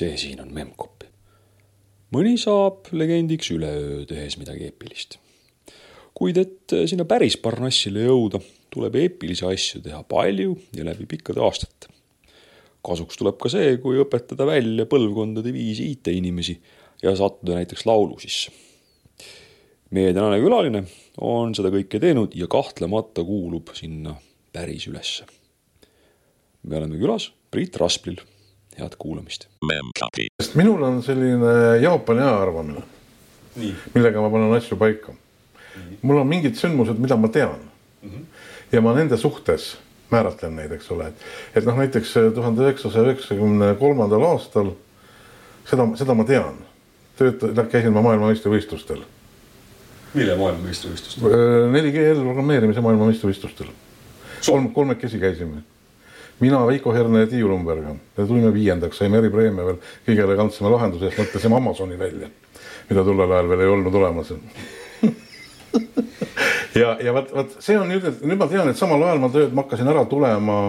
see siin on Memcpy. mõni saab legendiks üleöö, tehes midagi eepilist. kuid et sinna päris Parnassile jõuda, tuleb eepilisi asju teha palju ja läbi pikkade aastate. kasuks tuleb ka see, kui õpetada välja põlvkondade viisi IT-inimesi ja sattuda näiteks laulu sisse. meie tänane külaline on seda kõike teinud ja kahtlemata kuulub sinna päris ülesse. me oleme külas Priit Rasplil, head kuulamist. sest minul on selline Jaapani aja arvamine, millega ma panen asju paika. mul on mingid sündmused, mida ma tean mm. -hmm. ja ma nende suhtes määratlen neid, eks ole, et, et noh, näiteks tuhande üheksasaja üheksakümne kolmandal aastal seda, seda ma tean. tööta-, käisin ma maailmameistrivõistlustel mille maailmameistrivõistlustel? 4G programmeerimise maailmameistrivõistlustel. kolm, kolmekesi käisime. Mina, Veiko Herne ja Tiiu Lumberga. me tulime viiendaks, saime eripreemia veel kõige elegantsema lahenduse eest, mõtlesime Amazoni välja, mida tollel ajal veel ei olnud olemas ja, ja vot, vot see on nüüd, nüüd ma tean, et samal ajal ma tööd, ma hakkasin ära tulema,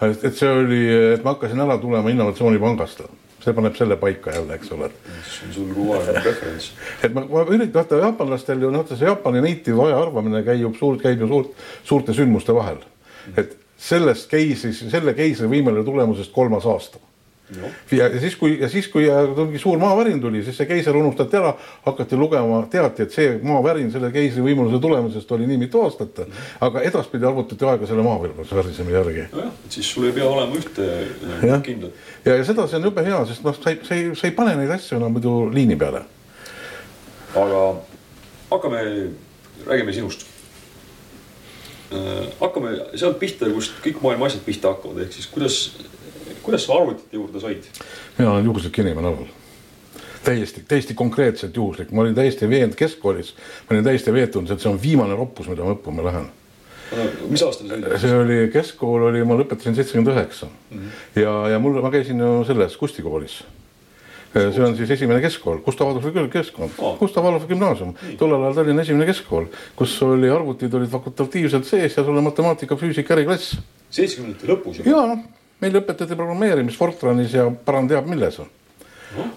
et see oli, et ma hakkasin ära tulema innovatsioonipangast see paneb selle paika jälle, eks ole. see on sul kogu aeg referents. et ma, ma üritan, vaata jaapanlastel ju noh, see Jaapani native aja arvamine käib suurt, käib ju suurt, suurte sündmuste vahel. et sellest keisris, selle keisri võimele tulemusest kolmas aasta ja siis, kui ja siis, kui mingi suur maavärin tuli, siis see keiser unustati ära, hakati lugema, teati, et see maavärin selle keisri võimaluse tulemusest oli nii mitu aastat. aga edaspidi arvutati aega selle maavärisemi järgi. nojah, siis sul ei pea olema ühte kindlat. ja, ja seda, see on jube hea, sest noh, sa ei, sa ei, sa ei pane neid asju enam muidu liini peale. aga hakkame, räägime sinust hakkame sealt pihta, kust kõik maailma asjad pihta hakkavad, ehk siis kuidas kuidas sa arvutite juurde said? mina olen juhuslik inimene olnud. täiesti, täiesti konkreetselt juhuslik, ma olin täiesti veendunud keskkoolis, ma olin täiesti veendunud, et see on viimane roppus, mida ma õppima lähen no,. mis aastal see oli? see oli, keskkool oli, ma lõpetasin seitsekümmend üheksa mhm. ja, ja mul, ma käisin ju selles Kusti koolis see on siis esimene keskkool, Gustav Adolfi keskkond oh., Gustav Adolfi gümnaasium, tollel ajal Tallinna esimene keskkool, kus oli arvutid olid fakultatiivselt sees ja sul oli matemaatika, füüsika äriklass. seitsmekümnendate lõpus juba? jaa, meil õpetati programmeerimist Fortranis ja paran teab milles.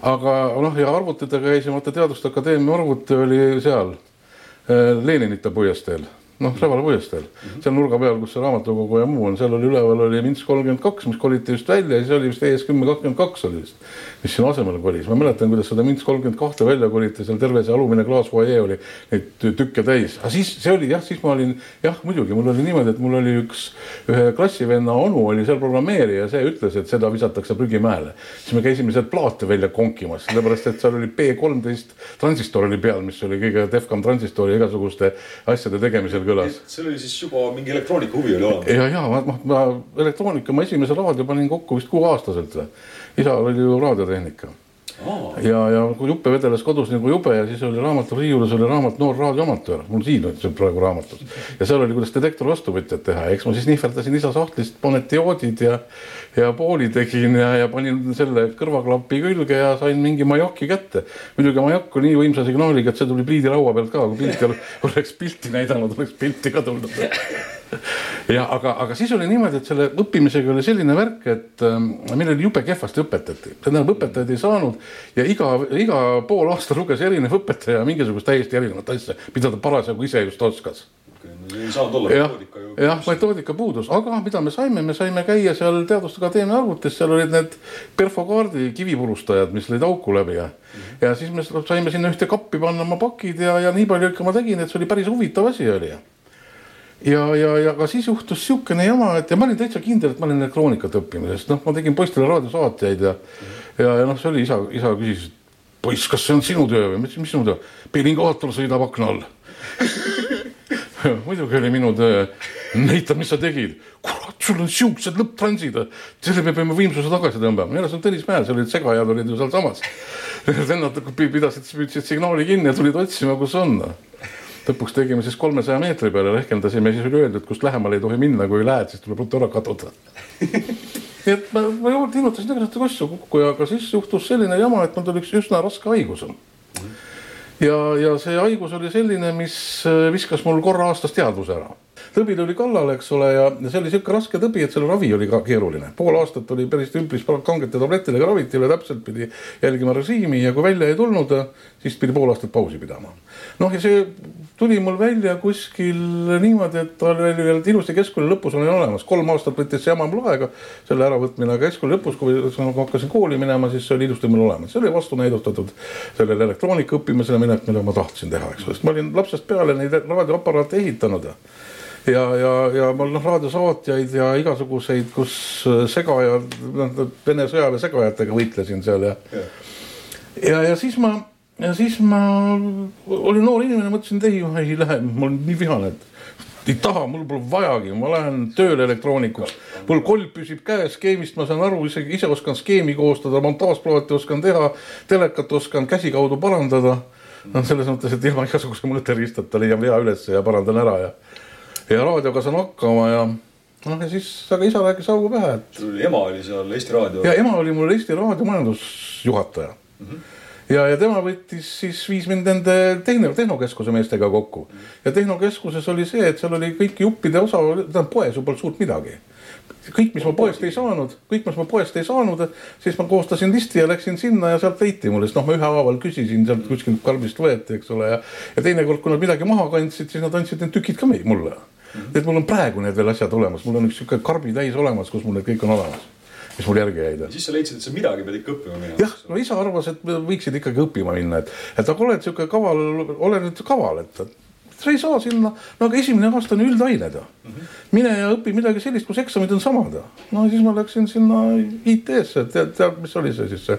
aga noh, ja arvutitega käisime, vaata Teaduste Akadeemia arvuti oli seal äh, Leninite puiesteel noh, Rävala puiesteel mm, -hmm. seal nurga peal, kus see raamatukogu ja muu on, seal oli üleval oli Minsk kolmkümmend kaks, mis koliti just välja ja siis oli vist ES kümme kakskümmend kaks oli vist, mis sinna asemele kolis. ma mäletan, kuidas seda Minsk kolmkümmend kahte välja koliti, seal terve see alumine klaasfuajee oli neid tükke täis, aga siis see oli jah, siis ma olin jah, muidugi mul oli niimoodi, et mul oli üks ühe klassivenna onu oli seal programmeerija, see ütles, et seda visatakse prügimäele. siis me käisime sealt plaate välja konkimas, sellepärast et seal oli B kolmteist transistor oli peal, mis oli kõige defkam transistori igasuguste asjade tegemisel kõlas. see oli siis juba mingi elektroonika huvi oli olemas? ja, ja ma, ma, ma elektroonika, ma esimese raadio panin kokku vist kuueaastaselt või. Isal oli ju raadiotehnika Oh. ja, ja kui juppe vedeles kodus nagu jube ja siis oli raamatu riiulis oli raamat Noor raadioamatöör, mul siin on see praegu raamatus. ja seal oli, kuidas detektori vastuvõtjat teha, eks ma siis nihverdasin isa sahtlist mõned dioodid ja, ja pooli tegin ja, ja panin selle kõrvaklapi külge ja sain mingi majoki kätte. muidugi majokk oli nii võimsa signaaliga, et see tuli pliidilaua pealt ka, kui pilti oleks pilti näidanud, oleks pilti ka tulnud ja aga, aga siis oli niimoodi, et selle õppimisega oli selline värk, et äh, meil oli jube kehvasti õpetati, tähendab õpetajaid ei saanud ja iga, iga pool aasta luges erinev õpetaja mingisugust täiesti erinevat asja, mida ta parasjagu ise just oskas ei saanud olla metoodika ju. jah, metoodika puudus, aga mida me saime, me saime käia seal Teaduste Akadeemia arvutis, seal olid need perfokaardi kivipurustajad, mis lõid auku läbi ja mm. -hmm. ja siis me saime sinna ühte kappi panna oma pakid ja, ja nii palju ikka ma tegin, et see oli päris huvitav asi oli ja, ja, ja ka siis juhtus niisugune jama, et ja ma olin täitsa kindel, et ma olen elektroonikat õppinud, sest noh, ma tegin poistele raadiosaateid ja mm, -hmm. Ja, ja noh, see oli isa, isa küsis, poiss, kas see on sinu töö või mis, mis sinu töö? pilingaator sõidab akna all muidugi oli minu töö. näita, mis sa tegid. kurat, sul on siuksed lõpptransid, selle me peame võimsuse tagasi tõmbama. jälle see on Tõnismäel, seal olid segajad olid ju sealsamas. vennad pidasid, püüdsid signaali kinni ja tulid otsima, kus on lõpuks tegime siis kolmesaja meetri peale, rehkendasime, siis oli öeldud, kust lähemale ei tohi minna, kui lähed, siis tuleb ruttu ära kaduda nii et ma, ma tilutasin tegelikult kossu kokku ja aga siis juhtus selline jama, et mul tuli üks üsna raske haigus. ja, ja see haigus oli selline, mis viskas mul korra aastas teadvuse ära. tõbi tuli kallale, eks ole, ja see oli sihuke raske tõbi, et selle ravi oli ka keeruline. pool aastat oli päris üpris kangete tablettidega raviti ja täpselt pidi jälgima režiimi ja kui välja ei tulnud, siis pidi pool aastat pausi pidama. noh, ja see tuli mul välja kuskil niimoodi, et ta oli veel ilusti keskkooli lõpus olin olemas, kolm aastat võttis see jama mul aega, selle äravõtmine, aga keskkooli lõpus, kui ma hakkasin kooli minema, siis see oli ilusti mul olemas, see oli vastu näidatud sellele elektroonika õppimisele minek, mida ma tahtsin teha, eks ole, sest ma olin lapsest peale neid raadioaparaate ehitanud ja ja, ja, ja mul noh, raadiosaatjaid ja igasuguseid, kus segaja, noh Vene sõjaväe segajatega võitlesin seal ja, ja, ja, ja siis ma ja siis ma olin noor inimene, mõtlesin, et ei, ma ei lähe, ma olen nii vihane, et ei taha, mul pole vajagi, ma lähen tööle elektroonikuks. mul kolb püsib käes, skeemist ma saan aru, isegi ise oskan skeemi koostada, montaažplaati oskan teha, telekat oskan käsikaudu parandada. noh, selles mõttes, et ilma igasuguse mõõteriistata leian vea ülesse ja parandan ära ja, ja raadioga saan hakkama ja noh, ja siis, aga isa rääkis augu pähe, et. ema oli seal Eesti Raadio. ja ema oli mul Eesti Raadio majandusjuhataja mm. -hmm ja, ja tema võttis siis, viis mind nende tehno, tehnokeskuse meestega kokku. ja tehnokeskuses oli see, et seal oli kõik juppide osa, tähendab poes ju polnud suurt midagi kõik, mis ma poest ei saanud, kõik, mis ma poest ei saanud, siis ma koostasin listi ja läksin sinna ja sealt leiti mulle, sest noh, ma ühehaaval küsisin sealt kuskilt karbist võeti, eks ole, ja. ja teinekord, kui nad midagi maha kandsid, siis nad andsid need tükid ka mulle. et mul on praegu need veel asjad olemas, mul on üks sihuke karbitäis olemas, kus mul need kõik on olemas mis mul järgi jäid. siis sa leidsid, et sa midagi pead ikka õppima minema. jah, no isa arvas, et võiksid ikkagi õppima minna, et, et aga oled sihuke kaval, ole nüüd kaval, et sa ei saa sinna, no aga esimene aasta on üldained mm. -hmm. mine ja õpi midagi sellist, kus eksamid on samad. no siis ma läksin sinna IT-sse, tead, tead, mis oli see siis see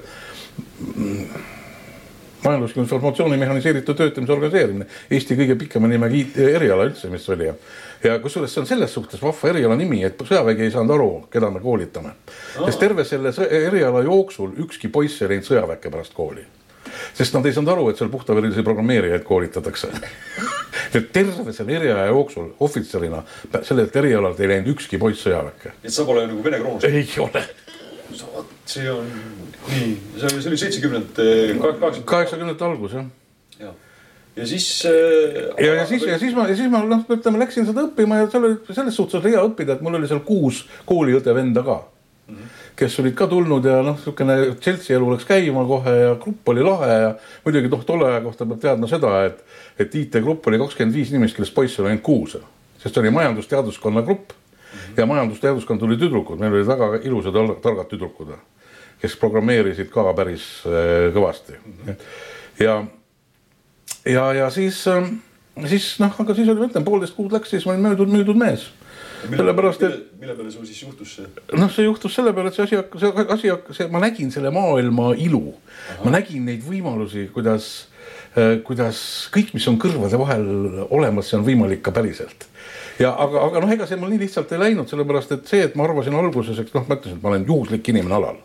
majandusliku informatsiooni mehhaniseeritud töötamise organiseerimine, Eesti kõige pikema nimega eriala üldse, mis oli ja ja kusjuures see on selles suhtes vahva eriala nimi, et sõjavägi ei saanud aru, keda me koolitame oh.. sest terve selle eriala jooksul ükski poiss ei läinud sõjaväkke pärast kooli. sest nad ei saanud aru, et seal puhtaverilisi programmeerijaid koolitatakse et terve selle eriala jooksul ohvitserina sellelt erialalt ei läinud ükski poiss sõjaväkke. et sa pole nagu Vene kroonus? ei ole. vot see on nii, see oli, see oli seitsekümnendate, kaheksakümnendate algus jah ja siis äh,. ja, ja siis, ja siis ma, ja siis ma noh, ütleme, läksin seda õppima ja seal oli selles suhtes oli hea õppida, et mul oli seal kuus kooliõde venda ka mm. -hmm. kes olid ka tulnud ja noh, niisugune Chelsea elu läks käima kohe ja grupp oli lahe ja muidugi noh, tolle aja kohta peab teadma seda, et, et IT-grupp oli kakskümmend viis inimest, kellest poisse oli ainult kuus. sest oli majandusteaduskonna grupp mm -hmm. ja majandusteaduskond tuli tüdrukud, meil olid väga ilusad targad tüdrukud, kes programmeerisid ka päris äh, kõvasti mm. -hmm. ja ja, ja siis, ähm, siis noh, aga siis oli, ma ütlen, poolteist kuud läks, siis ma olin müüdud, müüdud mees. sellepärast, et. mille peale sul siis juhtus see? noh, see juhtus selle peale, et see asi hakkas, see asi hakkas, ma nägin selle maailma ilu. ma nägin neid võimalusi, kuidas, äh, kuidas kõik, mis on kõrvade vahel olemas, see on võimalik ka päriselt ja aga, aga noh, ega see mul nii lihtsalt ei läinud, sellepärast et see, et ma arvasin alguses, eks noh, ma ütlesin, et ma olen juhuslik inimene alal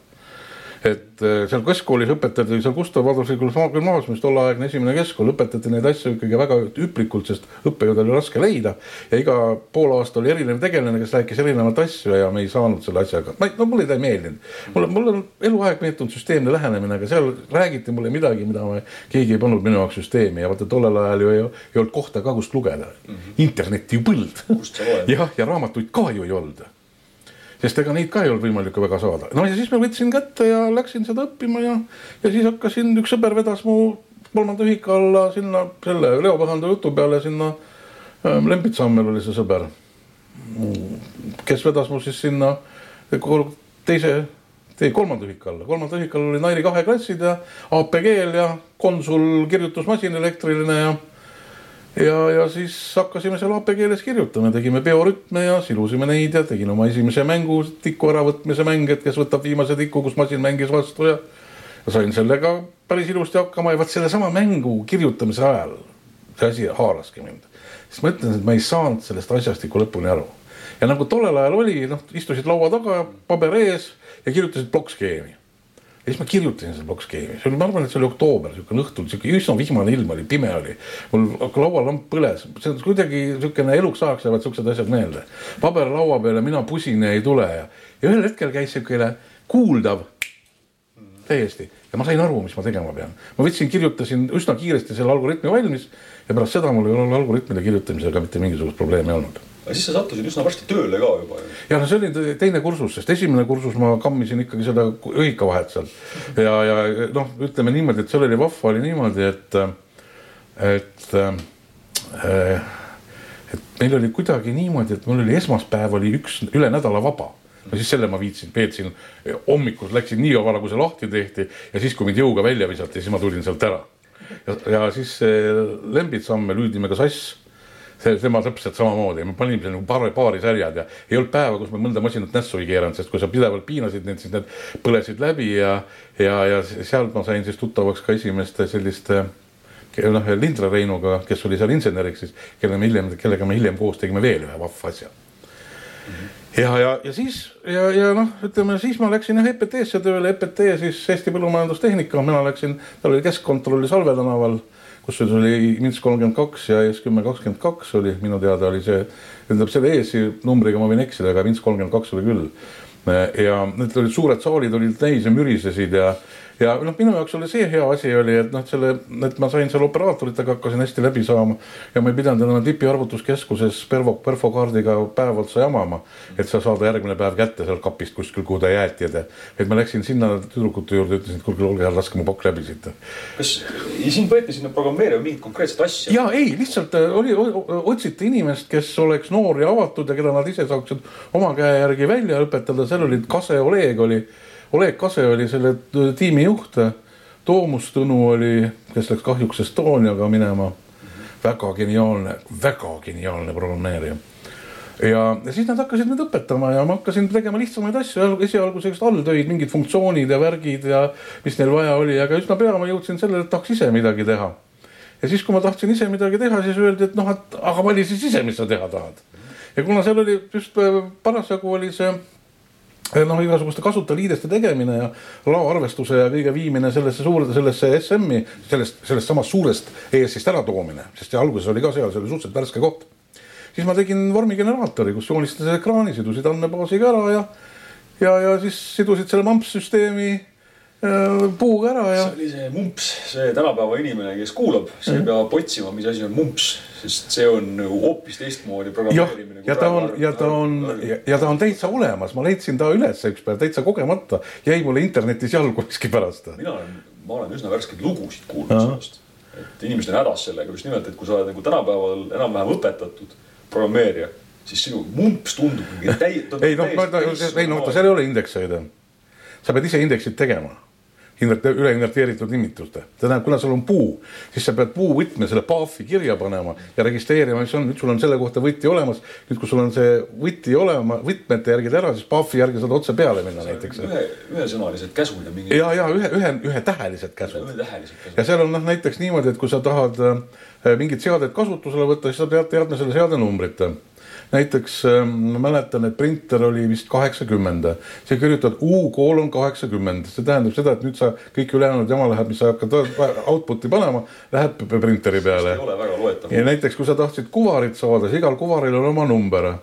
et äh, seal keskkoolis õpetati, seal Gustav Adolfi gümnaasiumis tolleaegne esimene keskkool, õpetati neid asju ikkagi väga hüplikult, sest õppejõud oli raske leida. ja iga pool aasta oli erinev tegelane, kes rääkis erinevat asju ja me ei saanud selle asjaga, ma ei, no mulle ta ei meeldinud. mulle, mulle on eluaeg meeldinud süsteemne lähenemine, aga seal räägiti mulle midagi, mida ma, keegi ei pannud minu jaoks süsteemi ja vaata tollel ajal ju ei, ei olnud kohta ka, kust lugeda mm. -hmm. internetti ju põld. jah, ja raamatuid ka ju ei olnud sest ega neid ka ei olnud võimalik ju väga saada. no ja siis ma võtsin kätte ja läksin seda õppima ja, ja siis hakkasin, üks sõber vedas mu kolmanda ühika alla sinna selle Leo Põhanda jutu peale sinna ähm,. Lembitsammel oli see sõber, kes vedas mu siis sinna teise, tei kolmanda ühika alla, kolmanda ühika all oli Nairi kahe klassid ja APG-l ja konsul kirjutusmasin elektriline ja ja, ja siis hakkasime seal AP keeles kirjutama, tegime biorütme ja silusime neid ja tegin oma esimese mängu, tiku äravõtmise mäng, et kes võtab viimase tiku, kus masin mängis vastu ja, ja sain sellega päris ilusti hakkama ja vot sellesama mängu kirjutamise ajal see asi haaraski mind. siis ma ütlen, et ma ei saanud sellest asjast ikka lõpuni aru. ja nagu tollel ajal oli, noh, istusid laua taga, paber ees ja kirjutasid plokkskeemi siis ma kirjutasin selle blokskeemi, see oli, ma arvan, et see oli oktoober, niisugune õhtul, sihuke üsna vihmane ilm oli, pime oli. mul laualamp põles, see on kuidagi niisugune eluks ajaks jäävad siuksed asjad meelde. paber laua peale, mina pusin ja ei tule ja, ja ühel hetkel käis siukene kuuldav täiesti ja ma sain aru, mis ma tegema pean. ma võtsin, kirjutasin üsna kiiresti selle algoritmi valmis ja pärast seda mul ei ole algoritmide kirjutamisega mitte mingisugust probleemi olnud aga siis sa sattusid üsna varsti tööle ka juba ju. ja no see oli teine kursus, sest esimene kursus ma kammisin ikkagi seda ühikavahet seal ja, ja noh, ütleme niimoodi, et seal oli vahva oli niimoodi, et, et äh, et meil oli kuidagi niimoodi, et mul oli esmaspäev oli üks üle nädala vaba no siis selle ma viitsin, veetsin hommikul läksin nii vara, kui see lahti tehti ja siis, kui mind jõuga välja visati, siis ma tulin sealt ära. ja, siis Lembitsamme lüüdime ka sass see, tema täpselt samamoodi, me panime seal nagu paari, paari särjad ja ei olnud päeva, kus me mõnda masinat nässu ei keeranud, sest kui sa pidevalt piinasid neid, siis need põlesid läbi ja, ja, ja sealt ma sain siis tuttavaks ka esimeste selliste noh, Lindra Reinuga, kes oli seal inseneriks siis, kelle me hiljem, kellega me hiljem koos tegime veel ühe vahva asja. Mm. -hmm ja, ja, ja siis ja, ja noh, ütleme siis ma läksin jah EPT-sse tööle, EPT siis Eesti Põllumajandustehnika, mina läksin, tal oli keskkontroll oli Salve tänaval, kusjuures oli Minsk kolmkümmend kaks ja ES kümme kakskümmend kaks oli minu teada oli see, tähendab selle ES-i numbriga ma võin eksida, aga Minsk kolmkümmend kaks oli küll. ja need olid suured saalid olid täis ja mürisesid ja ja noh, minu jaoks oli see hea asi oli, et noh, selle, et ma sain seal operaatoritega hakkasin hästi läbi saama ja ma ei pidanud enam tipi arvutuskeskuses pervo, perfokaardiga päev otsa jamama, et sa saada järgmine päev kätte sealt kapist kuskil, kuhu ta jäeti ja et ma läksin sinna tüdrukute juurde, ütlesin, et kuulge, olge hea, laske mu pakk läbi siit. kas sind võeti sinna programmeerima mingit konkreetset asja? ja ei, lihtsalt äh, oli, otsiti inimest, kes oleks noor ja avatud ja keda nad ise saaksid oma käe järgi välja õpetada, seal olid Kase Oleg oli Oleg Kase oli selle tiimi juht. Toomus Tõnu oli, kes läks kahjuks Estoniaga minema. väga geniaalne, väga geniaalne programmeerija ja, siis nad hakkasid mind õpetama ja ma hakkasin tegema lihtsamaid asju, esialgu sellised alltöid, mingid funktsioonid ja värgid ja mis neil vaja oli, aga üsna pea ma jõudsin sellele, et tahaks ise midagi teha. ja siis, kui ma tahtsin ise midagi teha, siis öeldi, et noh, et aga vali siis ise, mis sa teha tahad. ja kuna seal oli just äh, parasjagu oli see noh, igasuguste kasutajaliideste tegemine ja laoarvestuse ja kõige viimine sellesse suurde, sellesse SM-i, sellest, sellest samast suurest EAS-ist äratoomine, sest alguses oli ka seal, see oli suhteliselt värske koht. siis ma tegin vormigeneraatori, kus joonistasid ekraani, sidusid andmebaasiga ära ja, ja, ja siis sidusid selle MAMP süsteemi puuga ära ja. see oli see mumps, see tänapäeva inimene, kes kuulab, see mm -hmm. peab otsima, mis asi on mumps, sest see on nagu hoopis teistmoodi programmeerimine. ja ta on, ja ta on, ja ta on täitsa olemas, ma leidsin ta üles üks päev täitsa kogemata, jäi mulle internetis jalgu miskipärast. mina olen, ma olen üsna värskeid lugusid kuulnud sellest, et inimesed on hädas sellega just nimelt, et kui sa oled nagu tänapäeval enam-vähem õpetatud programmeerija siis sinu mumps tundub mingi täi-. ei noh, ei noh, seal ei ole indekseid. sa pead ise indeksid tegema üle inverteeritud nimituste. tähendab, kuna sul on puu, siis sa pead puuvõtme selle paaf'i kirja panema ja registreerima, mis on, nüüd sul on selle kohta võti olemas. nüüd, kui sul on see võti olema, võtmete järgi ära, siis paaf'i järgi saad otse peale minna näiteks. ühe, ühesõnalised käsud ja mingi. ja, ja ühe, ühe, ühetähelised käsud. ühetähelised käsud. ja seal on noh, näiteks niimoodi, et kui sa tahad äh, mingit seadet kasutusele võtta, siis sa pead teadma selle seade numbrit näiteks ähm, ma mäletan, et printer oli vist kaheksakümmend, see kirjutad U koolon kaheksakümmend, see tähendab seda, et nüüd sa kõik ülejäänud jama läheb, mis sa hakkad output'i panema, läheb printeri peale. ja näiteks, kui sa tahtsid kuvarit saada, siis igal kuvaril on oma number,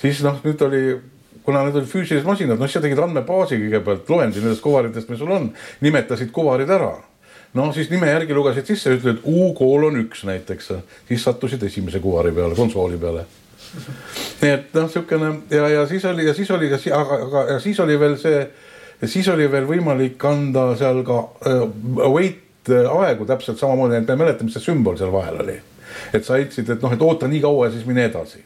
siis noh, nüüd oli kuna need olid füüsilised masinad, noh, sa tegid andmebaasi kõigepealt, loendi nendest kuvaritest, mis sul on, nimetasid kuvarid ära. No siis nime järgi lugesid sisse, ütled U koolon üks näiteks, siis sattusid esimese kuvari peale, konsooli peale nii et noh, niisugune ja, ja siis oli ja siis oli ka, aga, aga ja siis oli veel see, siis oli veel võimalik anda seal ka uh, wait äh, aegu täpselt samamoodi, et me mäletame, mis see sümbol seal vahel oli. et sa heitsid, et noh, et oota nii kaua ja siis mine edasi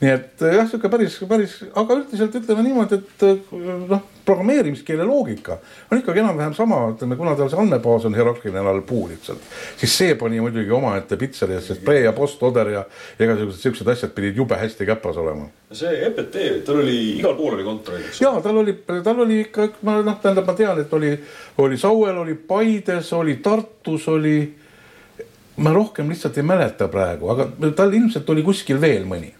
nii et eh, jah, sihuke päris, päris, aga üldiselt ütleme niimoodi, et eh, noh, programmeerimiskeele loogika on ikkagi enam-vähem sama, ütleme, kuna tal see andmebaas on hierarhiline all puu lihtsalt, siis see pani muidugi omaette pitserisse, sest pre ja post oder ja igasugused siuksed asjad pidid jube hästi käpas olema. see EPT, tal oli igal pool oli kontor, eks? ja tal oli, tal oli ikka, ma noh, tähendab, ma tean, et oli, oli Sauel, oli Paides, oli Tartus, oli ma rohkem lihtsalt ei mäleta praegu, aga tal ilmselt oli kuskil veel mõni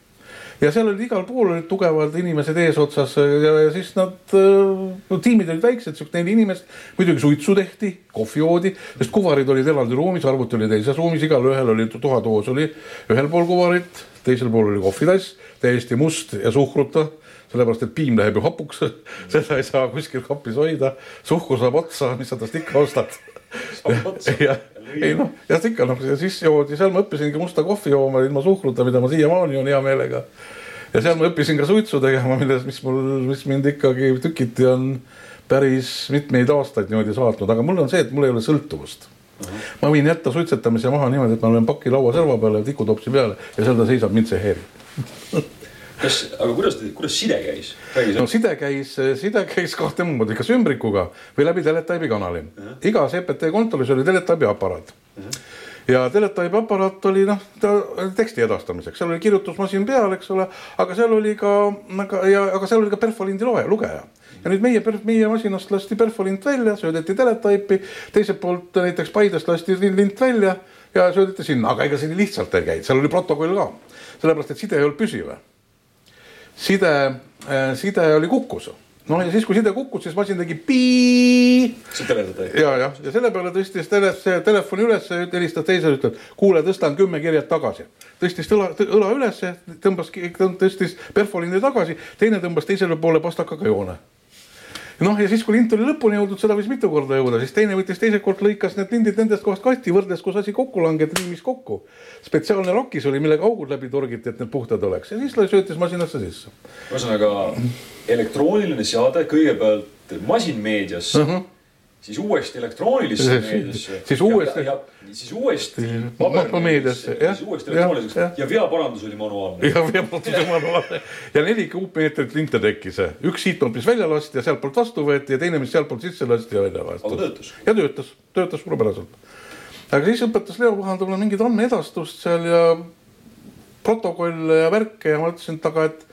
ja seal olid igal pool olid tugevad inimesed eesotsas ja, ja siis nad no,, tiimid olid väiksed, sihuke neli inimest. muidugi suitsu tehti, kohvi joodi, sest kuvarid olid eraldi ruumis, arvuti oli teises ruumis, igalühel oli tuhatoos oli ühel pool kuvarit, teisel pool oli kohvitass, täiesti must ja suhkruta sellepärast, et piim läheb ju hapuks seda ei saa kuskil kapis hoida, suhkur saab otsa, mis sa tast ikka ostad. ja, ei noh, jah ikka noh, ja siis joodi, seal ma õppisingi musta kohvi jooma ilma suhkruta, mida ma siiamaani joon hea meelega ja seal ma õppisin ka suitsu tegema, milles, mis mul, mis mind ikkagi tükiti on päris mitmeid aastaid niimoodi saatnud, aga mul on see, et mul ei ole sõltuvust Uh -huh. ma võin jätta suitsetamise maha niimoodi, et ma löön paki laua serva peale, tikutopsi peale ja seal ta seisab, mind see ei häiri kas, aga kuidas, kuidas side käis? no side käis, side käis kahte moodi, kas ümbrikuga või läbi Teletaibi kanali uh. -huh. igas EPT kontoris oli Teletaibi aparaat uh. -huh ja Teletaibi aparaat oli noh, teksti edastamiseks, seal oli kirjutusmasin peal, eks ole, aga seal oli ka, aga ja, aga seal oli ka perfolindi loe, lugeja. ja nüüd meie, meie masinast lasti perfolint välja, söödeti Teletaipi, teiselt poolt näiteks Paidest lasti lint välja ja söödeti sinna, aga ega see nii lihtsalt ei käinud, seal oli protokoll ka, sellepärast et side ei olnud püsiv. side, side oli kukkus noh, ja siis, kui side kukkus, siis masin tegi pii. ja, jah, ja selle peale tõstis tele, see telefoni üles, helistas teisele, ütleb, kuule, tõstan kümme kirjat tagasi. tõstis õla, õla ülesse, tõmbas, tõstis perfolindi tagasi, teine tõmbas teisele poole pastakaga joone noh, ja siis, kui lint oli lõpuni jõudnud, seda võis mitu korda jõuda, siis teine võttis teiselt kord, lõikas need lindid nendest kohast kasti, võrdles, kus asi kokku langeb, liimis kokku. spetsiaalne rakis oli, millega augud läbi torgiti, et need puhtad oleks ja siis söötis masinasse sisse. ühesõnaga elektrooniline seade kõigepealt masinmeediasse uh. -huh siis uuesti elektroonilisse meediasse. siis uuesti. siis uuesti pabermeediasse, siis uuesti elektrooniliseks ja veaparandus oli manuaalne. ja veaparandus oli manuaalne ja neli kuupmeetrit linte tekkis, üks siitpoolt, mis välja lasti ja sealtpoolt vastu võeti ja teine, mis sealtpoolt sisse lasti ja välja lasti. aga töötas? ja töötas, töötas suurepäraselt. aga siis õpetas Leo Puhand mulle mingit andmeedastust seal ja protokolle ja värke ja ma ütlesin, et aga, et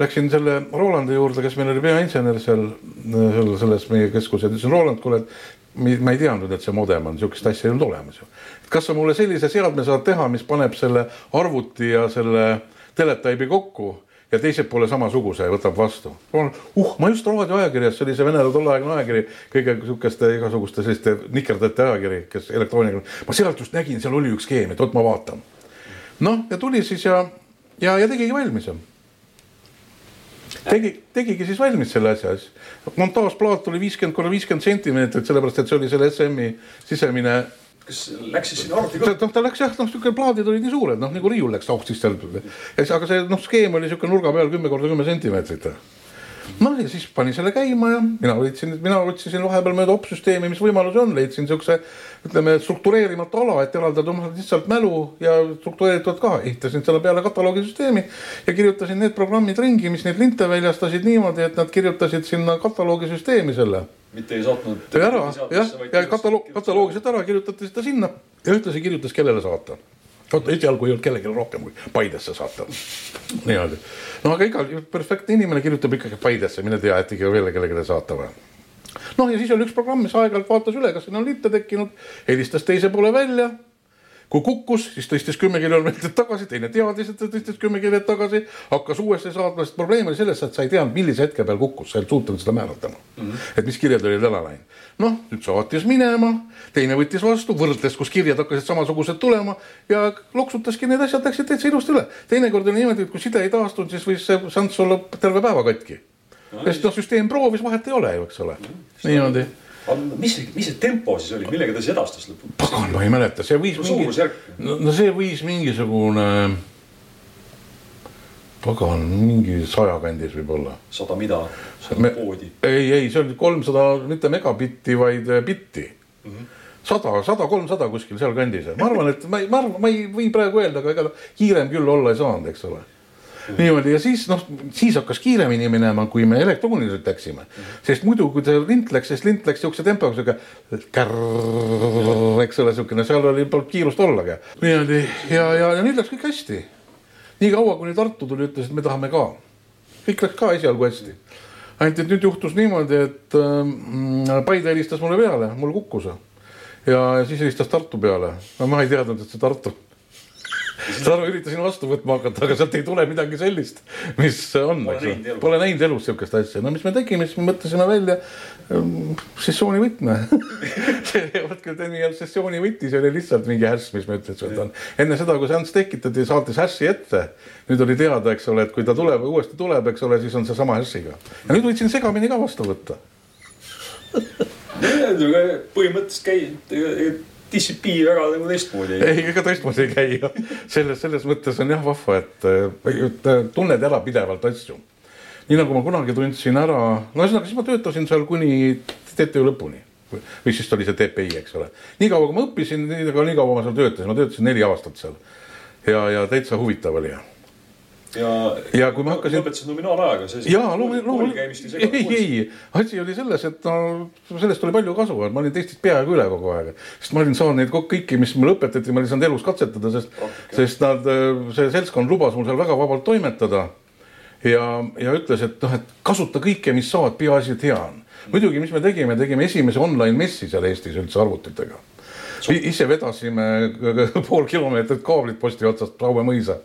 läksin selle Rolandi juurde, kes meil oli peainsener seal, seal selles meie keskuses, ütlesin Roland, kuule, et ma ei teadnud, et see modem on, sihukest asja ei olnud olemas ju. kas sa mulle sellise seadme saad teha, mis paneb selle arvuti ja selle teletaibi kokku ja teiselt poole samasuguse võtab vastu. uh, ma just raadioajakirjas, see oli see Vene tolleaegne ajakiri, kõige sihukeste igasuguste selliste nikerdate ajakiri, kes elektrooniga, ma sealt just nägin, seal oli üks skeem, et vot ma vaatan. noh, ja tuli siis ja, ja, ja tegigi valmis tegi, tegigi siis valmis selle asja, siis montaažplaat oli viiskümmend korda viiskümmend sentimeetrit, sellepärast et see oli selle SM-i sisemine kas läks siis sinna arvuti ka? noh, ta läks jah, noh, sihuke plaadid olid nii suured, noh nagu riiul läks auksis seal. ja siis, aga see noh, skeem oli sihuke nurga peal kümme korda kümme sentimeetrit noh, ja siis pani selle käima ja mina võtsin, mina otsisin vahepeal mööda opsüsteemi, mis võimalusi on, leidsin siukse ütleme struktureerimata ala, et eraldada lihtsalt mälu ja struktureeritult ka, ehitasin selle peale kataloogisüsteemi ja kirjutasin need programmid ringi, mis neid linte väljastasid niimoodi, et nad kirjutasid sinna kataloogisüsteemi selle. mitte ei saatnud. ära, jah, ja kataloog, kataloogiliselt ära kirjutati seda sinna ja ühtlasi kirjutas, kellele saata oota, esialgu ei olnud kellelgi rohkem kui Paidesse saata. niimoodi. no aga igal perfektne inimene kirjutab ikkagi Paidesse, mine tea, et ikka veel kellelegi saata või noh, ja siis oli üks programm, mis aeg-ajalt vaatas üle, kas sinna on litte tekkinud, helistas teise poole välja kui kukkus, siis tõstis kümme kilomeetrit tagasi, teine teadis, et ta tõstis kümme kilomeetrit tagasi, hakkas uuesti saatma, sest probleem oli selles, et sa ei teadnud, millise hetke peal kukkus, sa ei suutnud seda määratlema mm. -hmm. et mis kirjad olid ära läinud. noh, nüüd saatis minema, teine võttis vastu, võrdles, kus kirjad hakkasid samasugused tulema ja loksutaski need asjad, läksid täitsa ilusti üle. teinekord oli niimoodi, et kui side ei taastunud, siis võis see šanss olla terve päeva katki sest noh, süsteem proovis, vahet ei ole ju, eks ole mm. -hmm. niimoodi mis, mis see tempo siis oli, millega ta siis edastas lõpuks? pagan, ma ei mäleta, see võis no, mingi, no, no see võis mingisugune, pagan, mingi saja kandis võib-olla. sada mida? sada koodi? ei, ei, see oli kolmsada, mitte megabitti, vaid äh, bitti mm. -hmm sada, sada, kolmsada kuskil sealkandis, ma arvan, et ma ei, ma arvan, ma ei või praegu öelda, aga ega kiirem küll olla ei saanud, eks ole niimoodi ja siis noh, siis hakkas kiiremini minema, kui me elektrooniliselt läksime. sest muidu, kui see lint läks, siis lint läks siukse tempoga, eks ole, siukene, seal oli polnud kiirust ollagi. niimoodi ja, ja, ja nüüd läks kõik hästi. nii kaua, kuni Tartu tuli, ütles, et me tahame ka. kõik läks ka esialgu hästi. ainult, et nüüd juhtus niimoodi, et äh, Paide helistas mulle peale, mul kukkus ja siis helistas Tartu peale. no ma ei teadnud, et see Tartu saad aru, üritasin vastu võtma hakata, aga sealt ei tule midagi sellist, mis on, eks ju. Pole näinud elus sihukest asja, no mis me tegime, siis me mõtlesime välja ähm, sessiooni võtme see vot küll nimi ei olnud sessiooni võti, see oli lihtsalt mingi härs, mis me ütlesime, et on. enne seda, kui seanss tekitati, saatis hässi ette. nüüd oli teada, eks ole, et kui ta tuleb, uuesti tuleb, eks ole, siis on seesama hässiga. ja nüüd võtsin segamini ka vastu võtta põhimõtteliselt käi-, distsipliin väga nagu teistmoodi ei ei, ega teistmoodi ei käi jah. selles, selles mõttes on jah vahva, et, et tunned ära pidevalt asju. nii nagu ma kunagi tundsin ära, no ühesõnaga siis ma töötasin seal kuni TTÜ lõpuni või siis oli see TPI, eks ole. nii kaua, kui ma õppisin, nii kaua ma seal töötasin, ma töötasin neli aastat seal. ja, ja täitsa huvitav oli ja ja kui ma hakkasin lõpetasid nominaalajaga, see jaa, loomulikult, ei ei, asi oli selles, et no sellest oli palju kasu, et ma olin teistest peaaegu üle kogu aeg. sest ma olin saanud neid kõiki, mis mulle õpetati, ma olin saanud elus katsetada, sest, sest nad, see seltskond lubas mul seal väga vabalt toimetada. ja, ja ütles, et noh, et kasuta kõike, mis saad, peaasi, et hea on. muidugi, mis me tegime, tegime esimese online messi seal Eestis üldse arvutitega. ise vedasime pool kilomeetrit kaablit posti otsast Raue mõisa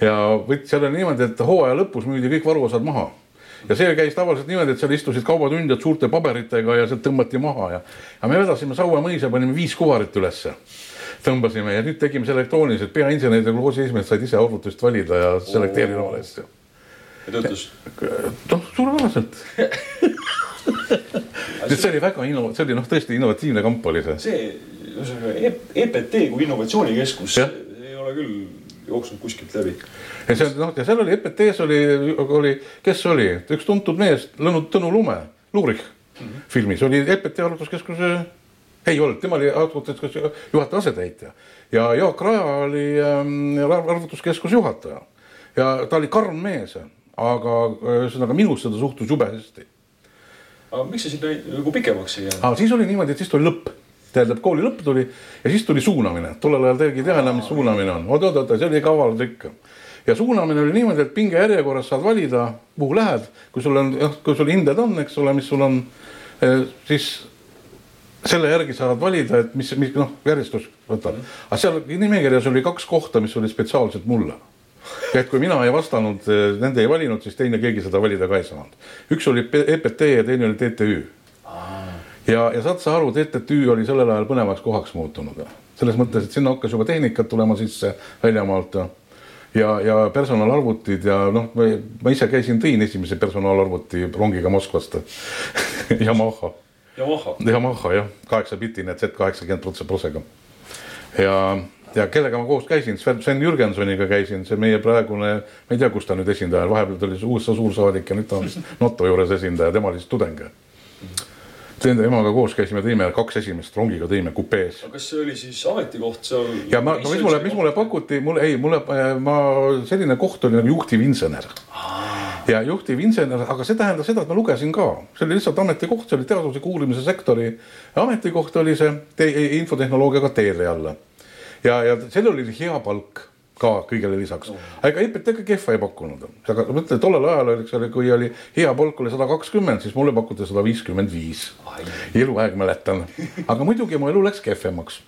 ja võt-, seal oli niimoodi, et hooaja lõpus müüdi kõik varuosad maha. ja see käis tavaliselt niimoodi, et seal istusid kaubatundjad suurte paberitega ja sealt tõmmati maha ja, ja me vedasime Saue mõisa, panime viis kuvarit ülesse. tõmbasime ja nüüd tegime see elektrooniliselt, peainsenerid ja kloosi esimehed said ise arvutust valida ja selekteerida omale asju. ja töötas. noh, suurepäraselt. see oli väga inno-, see oli noh, tõesti innovatiivne kamp oli see. see, ühesõnaga EPT kui innovatsioonikeskus ei ole küll jooksnud kuskilt läbi. ja see noh, ja seal oli EPT-s oli, oli, kes oli, üks tuntud mees, Tõnu Lume, Luurich mm -hmm. filmis oli EPT arvutuskeskuse, ei olnud, tema oli arvutuskeskuse juhataja asetäitja ja Jaak Raja oli ähm, arvutuskeskuse juhataja ja ta oli karm mees, aga ühesõnaga minusse ta suhtus jube hästi aga miks see sinna nagu pikemaks ei jäänud? siis oli niimoodi, et siis tuli lõpp, tähendab kooli lõpp tuli ja siis tuli suunamine, tollel ajal keegi ei tea enam, mis suunamine on, oot, oot, oot, see oli kaval trikk. ja suunamine oli niimoodi, et pinge järjekorras saad valida, kuhu lähed, kui sul on, jah, kui sul hinded on, eks ole, mis sul on, siis selle järgi saad valida, et mis, mis noh, järjestus võtab. aga seal nimekirjas oli kaks kohta, mis oli spetsiaalselt mulle et kui mina ei vastanud, nende ei valinud, siis teine keegi seda valida ka ei saanud. üks oli EPT ja teine oli TTÜ. ja, ja saad sa aru, TTÜ oli sellel ajal põnevaks kohaks muutunud. selles mõttes, et sinna hakkas juba tehnikat tulema sisse väljamaalt ja ja, ja personalarvutid ja noh, ma ise käisin, tõin esimese personalarvuti rongiga Moskvast. Yamaha, Yamaha, Yamaha jah, kaheksapitine Z kaheksakümmend protsega. ja, ja kellega ma koos käisin, Sven, Sven Jürgensoniga käisin, see meie praegune, ma ei tea, kus ta nüüd esindaja on, vahepeal ta oli USA suursaadik ja nüüd ta on vist NATO juures esindaja, tema oli siis tudeng. Temaga koos käisime, tõime kaks esimest rongiga tõime kupees aga kas see oli siis ametikoht seal? ja ma, no mis mulle, mis mulle pakuti, mulle ei, mulle, ma, selline koht oli nagu juhtivinsener. ja juhtivinsener, aga see tähendas seda, et ma lugesin ka, see oli lihtsalt ametikoht, see oli teadusliku uurimise sektori ametikoht oli see te, infotehnoloogiaga teele alla. ja, ja seal oli hea palk ka kõigele lisaks, aga ega EPT ka kehva ei pakkunud, aga mõtle tollel ajal, eks ole, kui oli hea palk oli sada kakskümmend, siis mulle pakuti sada viiskümmend viis. Eluaeg mäletan, aga muidugi mu elu läks kehvemaks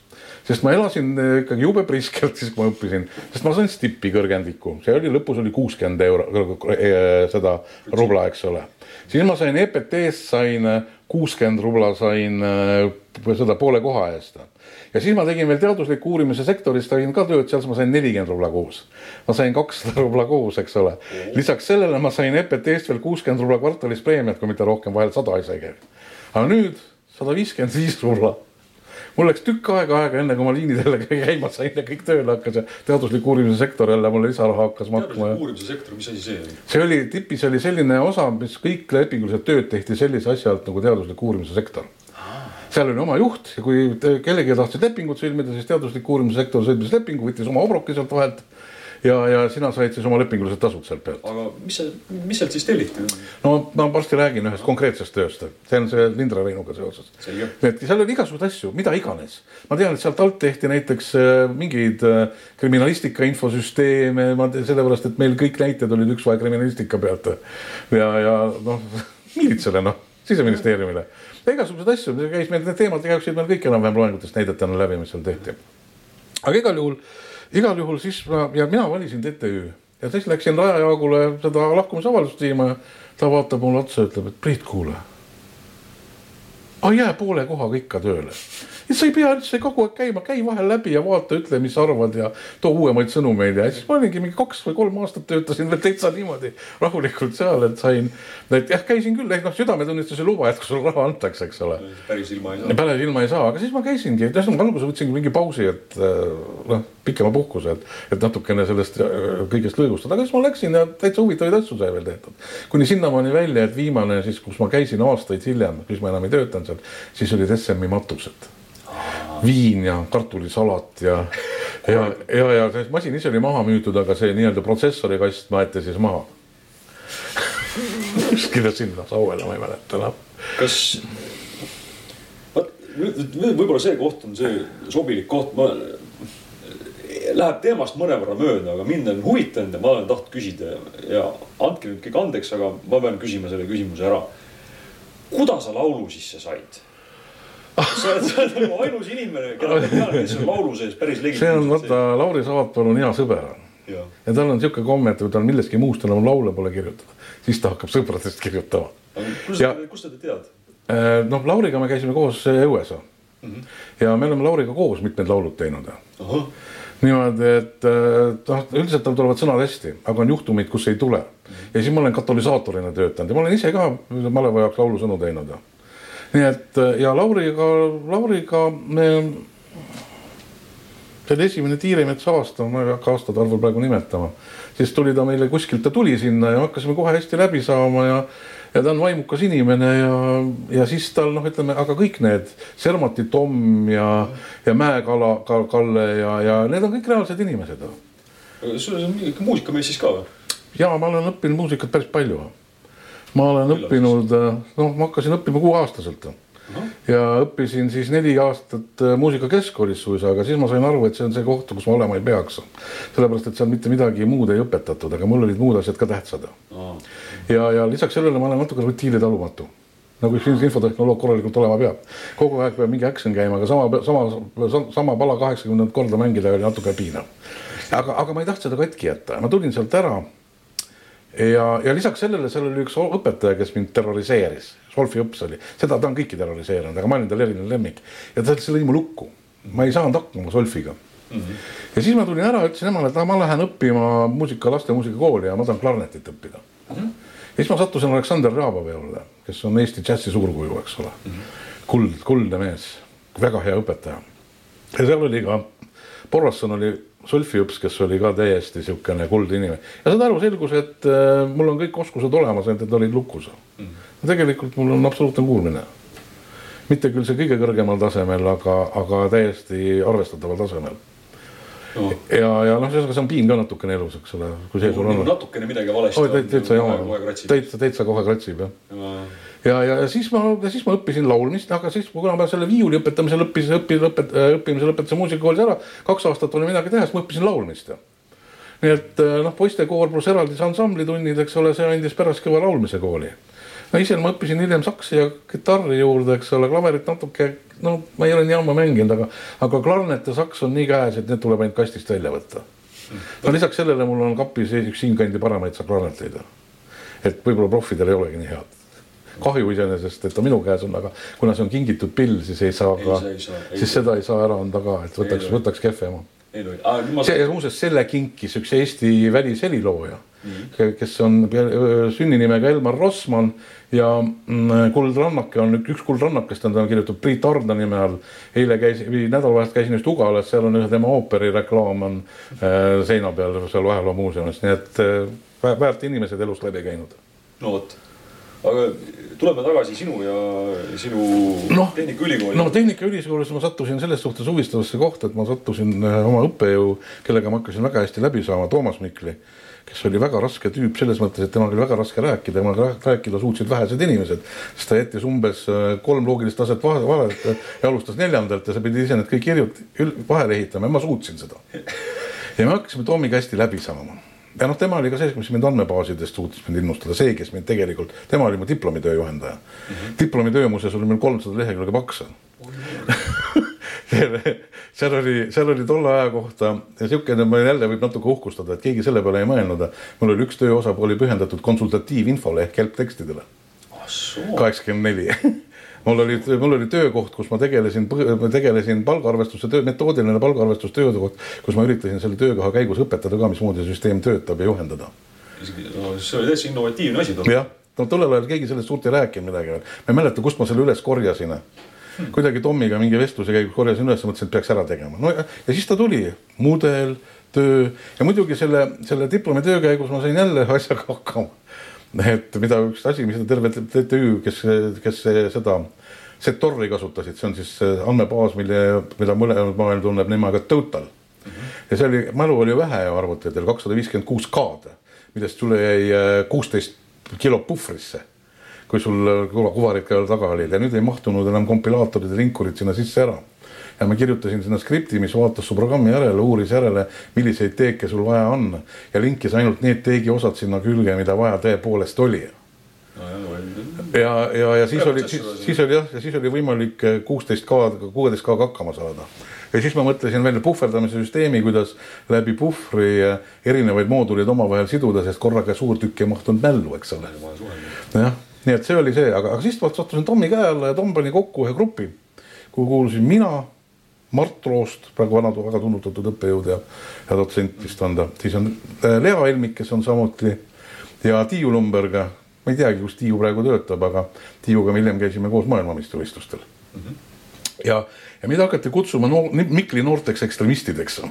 sest ma elasin eh, ikkagi jube priskelt siis, kui ma õppisin, sest ma sain stippi kõrgendiku, see oli lõpus oli kuuskümmend euro, seda rubla, eks ole. siis ma sain EPT-st sain eh, kuuskümmend rubla sain eh, seda poole koha eest. ja siis ma tegin veel teadusliku uurimise sektoris, tegin ka tööd, seal ma sain nelikümmend rubla kuus. ma sain kakssada rubla kuus, eks ole. lisaks sellele ma sain EPT-st veel kuuskümmend rubla kvartalis preemiat, kui mitte rohkem, vahel sada isegi. Aga nüüd sada viiskümmend viis rubla mul läks tükk aega aega, enne kui ma liinidele käima sain ja kõik tööle hakkas ja teadusliku uurimise sektor jälle mulle lisaraha hakkas maksma uurimise sektor, mis asi see on? see oli tipis oli selline osa, mis kõik lepingulised tööd tehti sellise asja alt nagu teadusliku uurimise sektor. seal oli oma juht ja kui kellelegi tahtsid lepingut sõlmida, siis teadusliku uurimise sektor sõlmis lepingu, võttis oma obroki sealt vahelt. ja, ja sina said siis oma lepingulised tasud sealt pealt. aga mis see, mis sealt siis telliti? no ma varsti räägin ühest konkreetsest tööst, see on see Lindra Reinuga seoses. et seal oli igasuguseid asju, mida iganes. ma tean, et sealt alt tehti näiteks äh, mingeid äh, kriminalistika infosüsteeme, ma sellepärast, et meil kõik näited olid üks vahe kriminalistika pealt. ja, ja noh, miilitsale noh, siseministeeriumile. igasuguseid asju, käis meil need teemad käisid meil kõik enam-vähem loengutest näidetena läbi, mis seal tehti. aga igal juhul, igal juhul siis ma ja mina valisin TTÜ. Ja siis läksin Raja Jaagule seda lahkumisavaldust viima. Ja ta vaatab mulle otsa ütleb, et Priit, kuule. Aga jää poole kohaga ikka tööle. Ja sa ei pea üldse kogu aeg käima, käi vahel läbi ja vaata, ütle, mis arvad ja too uuemaid sõnumeid. Ja siis ma olingi mingi kaks või kolm aastat töötasin veel täitsa niimoodi rahulikult seal, et sain. et jah, käisin küll, ehk noh, südametunnistuse luba, et kui sulle raha antakse, eks ole. päris ilma ei saa. päris ilma ei saa, aga siis ma käisingi, et ühesõnaga alguses võtsingi mingi pausi, et äh, noh, pikema puhkuse, et, et natukene sellest äh, kõigest lõõgustada, aga siis ma läksin ja täitsa huvitavaid asju sai veel tehtud. kuni sinnamaani välja, et viimane siis, kus ma käisin aastaid hiljem, siis ma enam ei töötanud seal, siis olid SMi matused viin ja kartulisalat ja, ja, ja, ja see masin ise oli maha müüdud, aga see nii-öelda protsessori kast maeti siis maha kuskile sinna sauele, ma ei mäleta enam. kas, vot nüüd võib-olla see koht on see sobilik koht, ma, läheb teemast mõnevõrra mööda, aga mind on huvitanud ja ma olen tahtnud küsida ja andke nüüd kõik andeks, aga ma pean küsima selle küsimuse ära. kuidas sa laulu sisse said? sa oled, sa oled nagu ainus inimene, keda ma tean, kes on laulu sees päris legitiimselt. see on vaata, Lauri Saapal on hea sõber. ja, ja tal on sihuke komme, et kui tal millestki muust enam laule pole kirjutada, siis ta hakkab sõpradest kirjutama. kust ja, sa teda tead? Äh, noh, Lauriga me käisime koos õues mm. -hmm. ja me oleme Lauriga koos mitmed laulud teinud. Niimoodi, et äh, noh, üldiselt tal tulevad sõnad hästi, aga on juhtumeid, kus ei tule. ja siis ma olen katalüsaatorina töötanud ja ma olen ise ka maleva jaoks laulusõnu teinud nii et äh, ja Lauriga, Lauriga me, see oli esimene Tiiremets aasta, ma ei hakka aastate arvu praegu nimetama, siis tuli ta meile kuskilt, ta tuli sinna ja hakkasime kohe hästi läbi saama ja ja ta on vaimukas inimene ja, ja siis tal noh, ütleme, aga kõik need Sermati Tom ja, ja Mäekala ka,, Kalle ja, ja need on kõik reaalsed inimesed. sul on mingi muusikamees siis ka või? ja ma olen õppinud muusikat päris palju ma olen Küllalt. õppinud, äh, noh, ma hakkasin õppima kuueaastaselt no. Ja õppisin siis neli aastat äh, muusikakeskkoolis suisa, aga siis ma sain aru, et see on see koht, kus ma olema ei peaks. sellepärast, et seal mitte midagi muud ei õpetatud, aga mul olid muud asjad ka tähtsad no.. ja, ja lisaks sellele ma olen natuke rutiinitalumatu nagu üks infotehnoloog korralikult olema peab. kogu aeg peab mingi action käima, aga sama, sama, sama pala kaheksakümnendat korda mängida oli natuke piinav. aga, aga ma ei tahtnud seda katki jätta, ma tulin sealt ära ja, ja lisaks sellele, seal oli üks õpetaja, kes mind terroriseeris, Solfi õps oli, seda ta on kõiki terroriseerinud, aga ma olin tal eriline lemmik ja ta lõi mu lukku. ma ei saanud hakkama Solfiga mm. -hmm. ja siis ma tulin ära, ütlesin emale, et ma lähen õppima muusika, laste muusikakooli ja ma tahan klarnetit õppida mm. -hmm. ja siis ma sattusin Aleksander Rjabove juurde, kes on Eesti džässi suurkuju, eks ole mm. -hmm. kuld, kuldne mees, väga hea õpetaja. ja seal oli ka, Borrasson oli Sulfiups, kes oli ka täiesti niisugune kuldinimene. Ja saad aru, selgus, et äh, mul on kõik oskused olemas, ainult et olid lukus mm.. tegelikult mul on absoluutne kuulmine. mitte küll see kõige kõrgemal tasemel, aga, aga täiesti arvestataval tasemel no.. ja, ja noh, ühesõnaga see on piin ka natukene elus, eks ole, kui see sul on. natukene midagi valesti oh,. täitsa jama, täitsa, täitsa kohe kratsib jah ja ja, ja, ja siis ma, siis ma õppisin laulmist, aga siis kuna ma selle viiuli õpetamisel õppisin, õppisin, õpet-, õppimisel õpetasin muusikakoolis ära, kaks aastat oli midagi teha, siis ma õppisin laulmist. nii et eh, noh, poistekoor pluss eraldi ansamblitunnid, eks ole, see andis pärast kõva laulmise kooli. No ise ma õppisin hiljem saksi ja kitarri juurde, eks ole, klaverit natuke, no ma ei ole nii ammu mänginud, aga, aga klarnet ja saks on nii käes, et need tuleb ainult kastist välja võtta. no lisaks sellele mul on kapis üks siinkandi paremaid klarneteid. et võib-olla profidel ei olegi nii head kahju iseenesest, et ta minu käes on, aga kuna see on kingitud pill, siis ei saa ka, siis seda ei saa ära anda ka, et võtaks, võtaks kehvema. see muuseas, selle kinkis üks Eesti välishelilooja. Kes on sünninimega Elmar Rossmann ja mm, Kuldrannake on üks kuldrannakest on ta kirjutatud Priit Arda nime all. eile käis, nädalavahetusel käisin just Ugalas, seal on ühe tema ooperi reklaam on äh, seina peal seal Vaheloo muuseumis, nii et äh, väärt inimesed elust läbi käinud. no vot aga tuleme tagasi sinu ja sinu no, Tehnikaülikooli. no Tehnikaülikoolis ma sattusin selles suhtes huvitavasse kohta, et ma sattusin äh, oma õppejõu, kellega ma hakkasin väga hästi läbi saama, Toomas Mikli, kes oli väga raske tüüp selles mõttes, et temaga oli väga raske rääkida, temaga rääkida suutsid vähesed inimesed. sest ta jättis umbes äh, kolm loogilist taset vahele, vahele ja alustas neljandalt ja sa pidid ise need kõik kirjut-, vahele ehitama ja ma suutsin seda. ja me hakkasime Toomiga hästi läbi saama ja noh, tema oli ka see, mis mind andmebaasidest suutis mind innustada, see, kes mind tegelikult, tema oli mu diplomitöö juhendaja mm. -hmm. diplomitöö muuseas oli meil kolmsada lehekülge paks seal oli, seal oli tolle aja kohta ja siukene, ma jälle võib natuke uhkustada, et keegi selle peale ei mõelnud. mul oli üks tööosa oli pühendatud konsultatiivinfole ehk helptekstidele. Ah, kaheksakümmend neli mul oli, mul oli töökoht, kus ma tegelesin, tegelesin palgaarvestuse töö, metoodiline palgaarvestustööde koht, kus ma üritasin selle töökoha käigus õpetada ka, mismoodi süsteem töötab ja juhendada. no see oli täitsa innovatiivne asi jah, no tollel ajal keegi sellest suurt ei rääkinud midagi veel. ma ei mäleta, kust ma selle üles korjasin. Kuidagi Tommiga mingi vestluse käigus korjasin üles, mõtlesin, et peaks ära tegema. no ja, ja siis ta tuli, mudel, töö ja muidugi selle, selle diplomitöö käigus ma sain jälle asjaga hakkama et mida üks asi, mis terve TTÜ, kes, kes seda Setorri kasutasid, see on siis andmebaas, mille, mida mõlemad maailm tunneb nimega Total ja see oli, mälu oli vähe ju arvutitel, kakssada viiskümmend kuus K-d, millest sulle jäi äh, kuusteist kilo puhvrisse. Kui sul kuvarid ka taga olid ja nüüd ei mahtunud enam kompilaatorid ja linkurid sinna sisse ära. Ja ma kirjutasin sinna skripti, mis vaatas su programmi järele, uuris järele, milliseid teeke sul vaja on. Ja linkis ainult need teegi osad sinna külge, mida vaja tõepoolest oli. Ja, ja, ja siis oli, siis, siis oli jah, ja siis oli võimalik kuusteist K, kuueteist K-ga hakkama saada. ja siis ma mõtlesin välja puhverdamise süsteemi, kuidas läbi puhvri erinevaid mooduleid omavahel siduda, sest korraga suur tükk ei mahtunud mällu, eks ole. jah, nii et see oli see, aga, aga siis sattusin Tommi käe alla ja Tom pani kokku ühe grupi, kuhu kuulusin mina Mart Roost, praegu vana, väga tunnutatud õppejõud ja, ja dotsent vist on ta, siis on äh, Lea Helmik, kes on samuti ja Tiiu Lumberg, ma ei teagi, kus Tiiu praegu töötab, aga Tiiuga me hiljem käisime koos maailmameistrivõistlustel mm. -hmm. ja, ja meid hakati kutsuma no, Mikli noorteks ekstremistideks.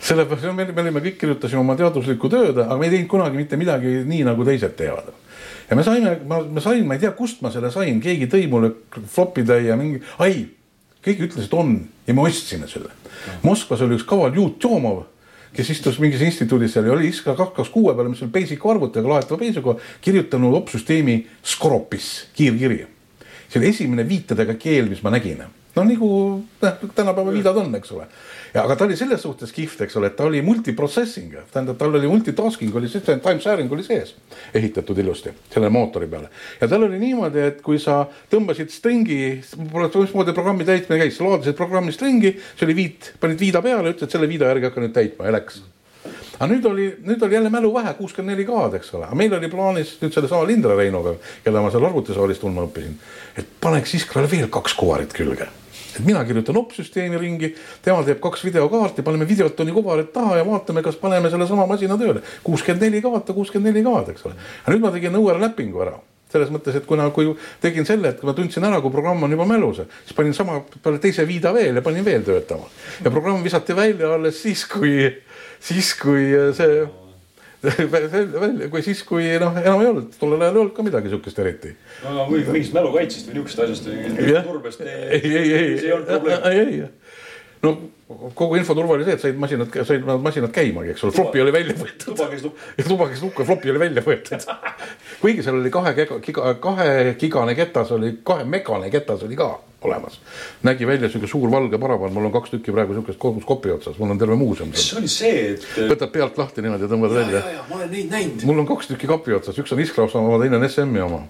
sellepärast me, me olime kõik, kirjutasime oma teaduslikku tööd, aga me ei teinud kunagi mitte midagi nii, nagu teised teevad ja me saime, ma, ma sain, ma ei tea, kust ma selle sain, keegi tõi mulle flopitäie mingi, ai keegi ütles, et on ja me ostsime selle. Moskvas oli üks kaval Juut Tjomov, kes istus mingis instituudis seal ja oli iska kaks kuue peale, mis oli basic arvutiga, laetava basic kirjutanud opsüsteemi Skoropis, kiirkirja. see oli esimene viitedega keel, mis ma nägin. No nagu noh, tänapäeva viidad on, eks ole. Ja aga ta oli selles suhtes kihvt, eks ole, et ta oli multiprocessing, tähendab, tal oli multitasking oli sees, time sharing oli sees ehitatud ilusti selle mootori peale. ja tal oli niimoodi, et kui sa tõmbasid stringi, mismoodi programmi täitmine käis, sa laadisid programmi stringi, see oli viit, panid viida peale, ütlesid selle viida järgi hakka nüüd täitma ja läks. Aga nüüd oli, nüüd oli jälle mälu vähe, kuuskümmend neli K-d, eks ole, aga meil oli plaanis nüüd sellesama Lindre Reinuga, kelle ma seal arvutisaalis tundma õppisin, et paneks Iskrale veel kaks kuvarit külge et mina kirjutan opsüsteemi ringi, tema teeb kaks videokaarti, paneme videotoni kuvarid taha ja vaatame, kas paneme sellesama masina tööle. kuuskümmend neli kaarta, kuuskümmend neli kaart, eks ole. aga nüüd ma tegin õuerläpingu ära selles mõttes, et kuna, kui tegin selle, et kui ma tundsin ära, kui programm on juba mälus, siis panin sama peale teise viida veel ja panin veel töötama. ja programm visati välja alles siis, kui, siis kui see välja, kui siis, kui noh, enam ei olnud, tollel ajal ei olnud ka midagi sihukest eriti. no või mingist mälukaitsest või niisugusest asjast või turbest. ei, ei, ei, ei, ei, ei, no kogu infoturva oli see, et said masinad, said masinad käimagi, eks ole, flopi oli välja võetud. tuba käis lukku. tuba käis lukku ja flopi oli välja võetud. kuigi seal oli kahe giga, kahe gigane ketas oli, kahe megane ketas oli ka olemas. nägi välja sihuke suur valge paravan, mul on kaks tükki praegu sihukest koos kopi otsas, mul on terve muuseum. see oli see, et. võtad pealt lahti niimoodi ja tõmbad välja. ma olen neid näinud. mul on kaks tükki kapi otsas, üks on Iskrausa oma, teine on SM-i oma.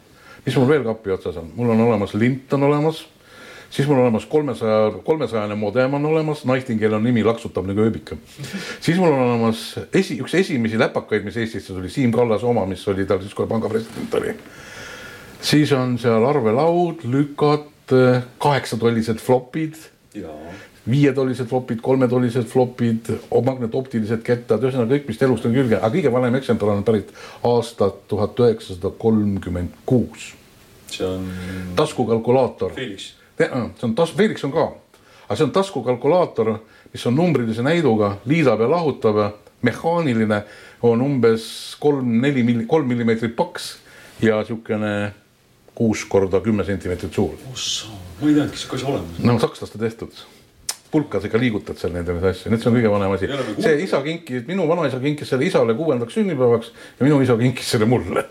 mis mul veel kapi otsas on, mul on olemas lint on olemas siis mul on olemas kolmesaja, kolmesajane modem on olemas, Nightingale on nimi, laksutab nagu ööbika. siis mul on olemas esi, üks esimesi läpakaid, mis Eestisse tuli, Siim Kallase oma, mis oli tal siis, kui panga president oli. siis on seal arvelaud, lükad, kaheksatollised flopid. viietollised flopid, kolmetollised flopid, magnetoptilised kettad, ühesõnaga kõik, mis elust on külge, aga kõige vanem eksemplar on pärit aastat tuhat üheksasada kolmkümmend kuus. see on. taskukalkulaator. Felix see on tas-, Felix on ka, aga see on taskukalkulaator, mis on numbrilise näiduga, liidab ja lahutab, mehaaniline, on umbes kolm-neli milli-, kolm millimeetrit paks ja niisugune kuus korda kümme sentimeetrit suur. ma ei teadnudki sihuke asi olemas. no sakslaste tehtud. Pulkadega liigutad seal neid asju, nüüd see on kõige vanem asi. see isa kinkis, minu vanaisa kinkis selle isale kuuendaks sünnipäevaks ja minu isa kinkis selle mulle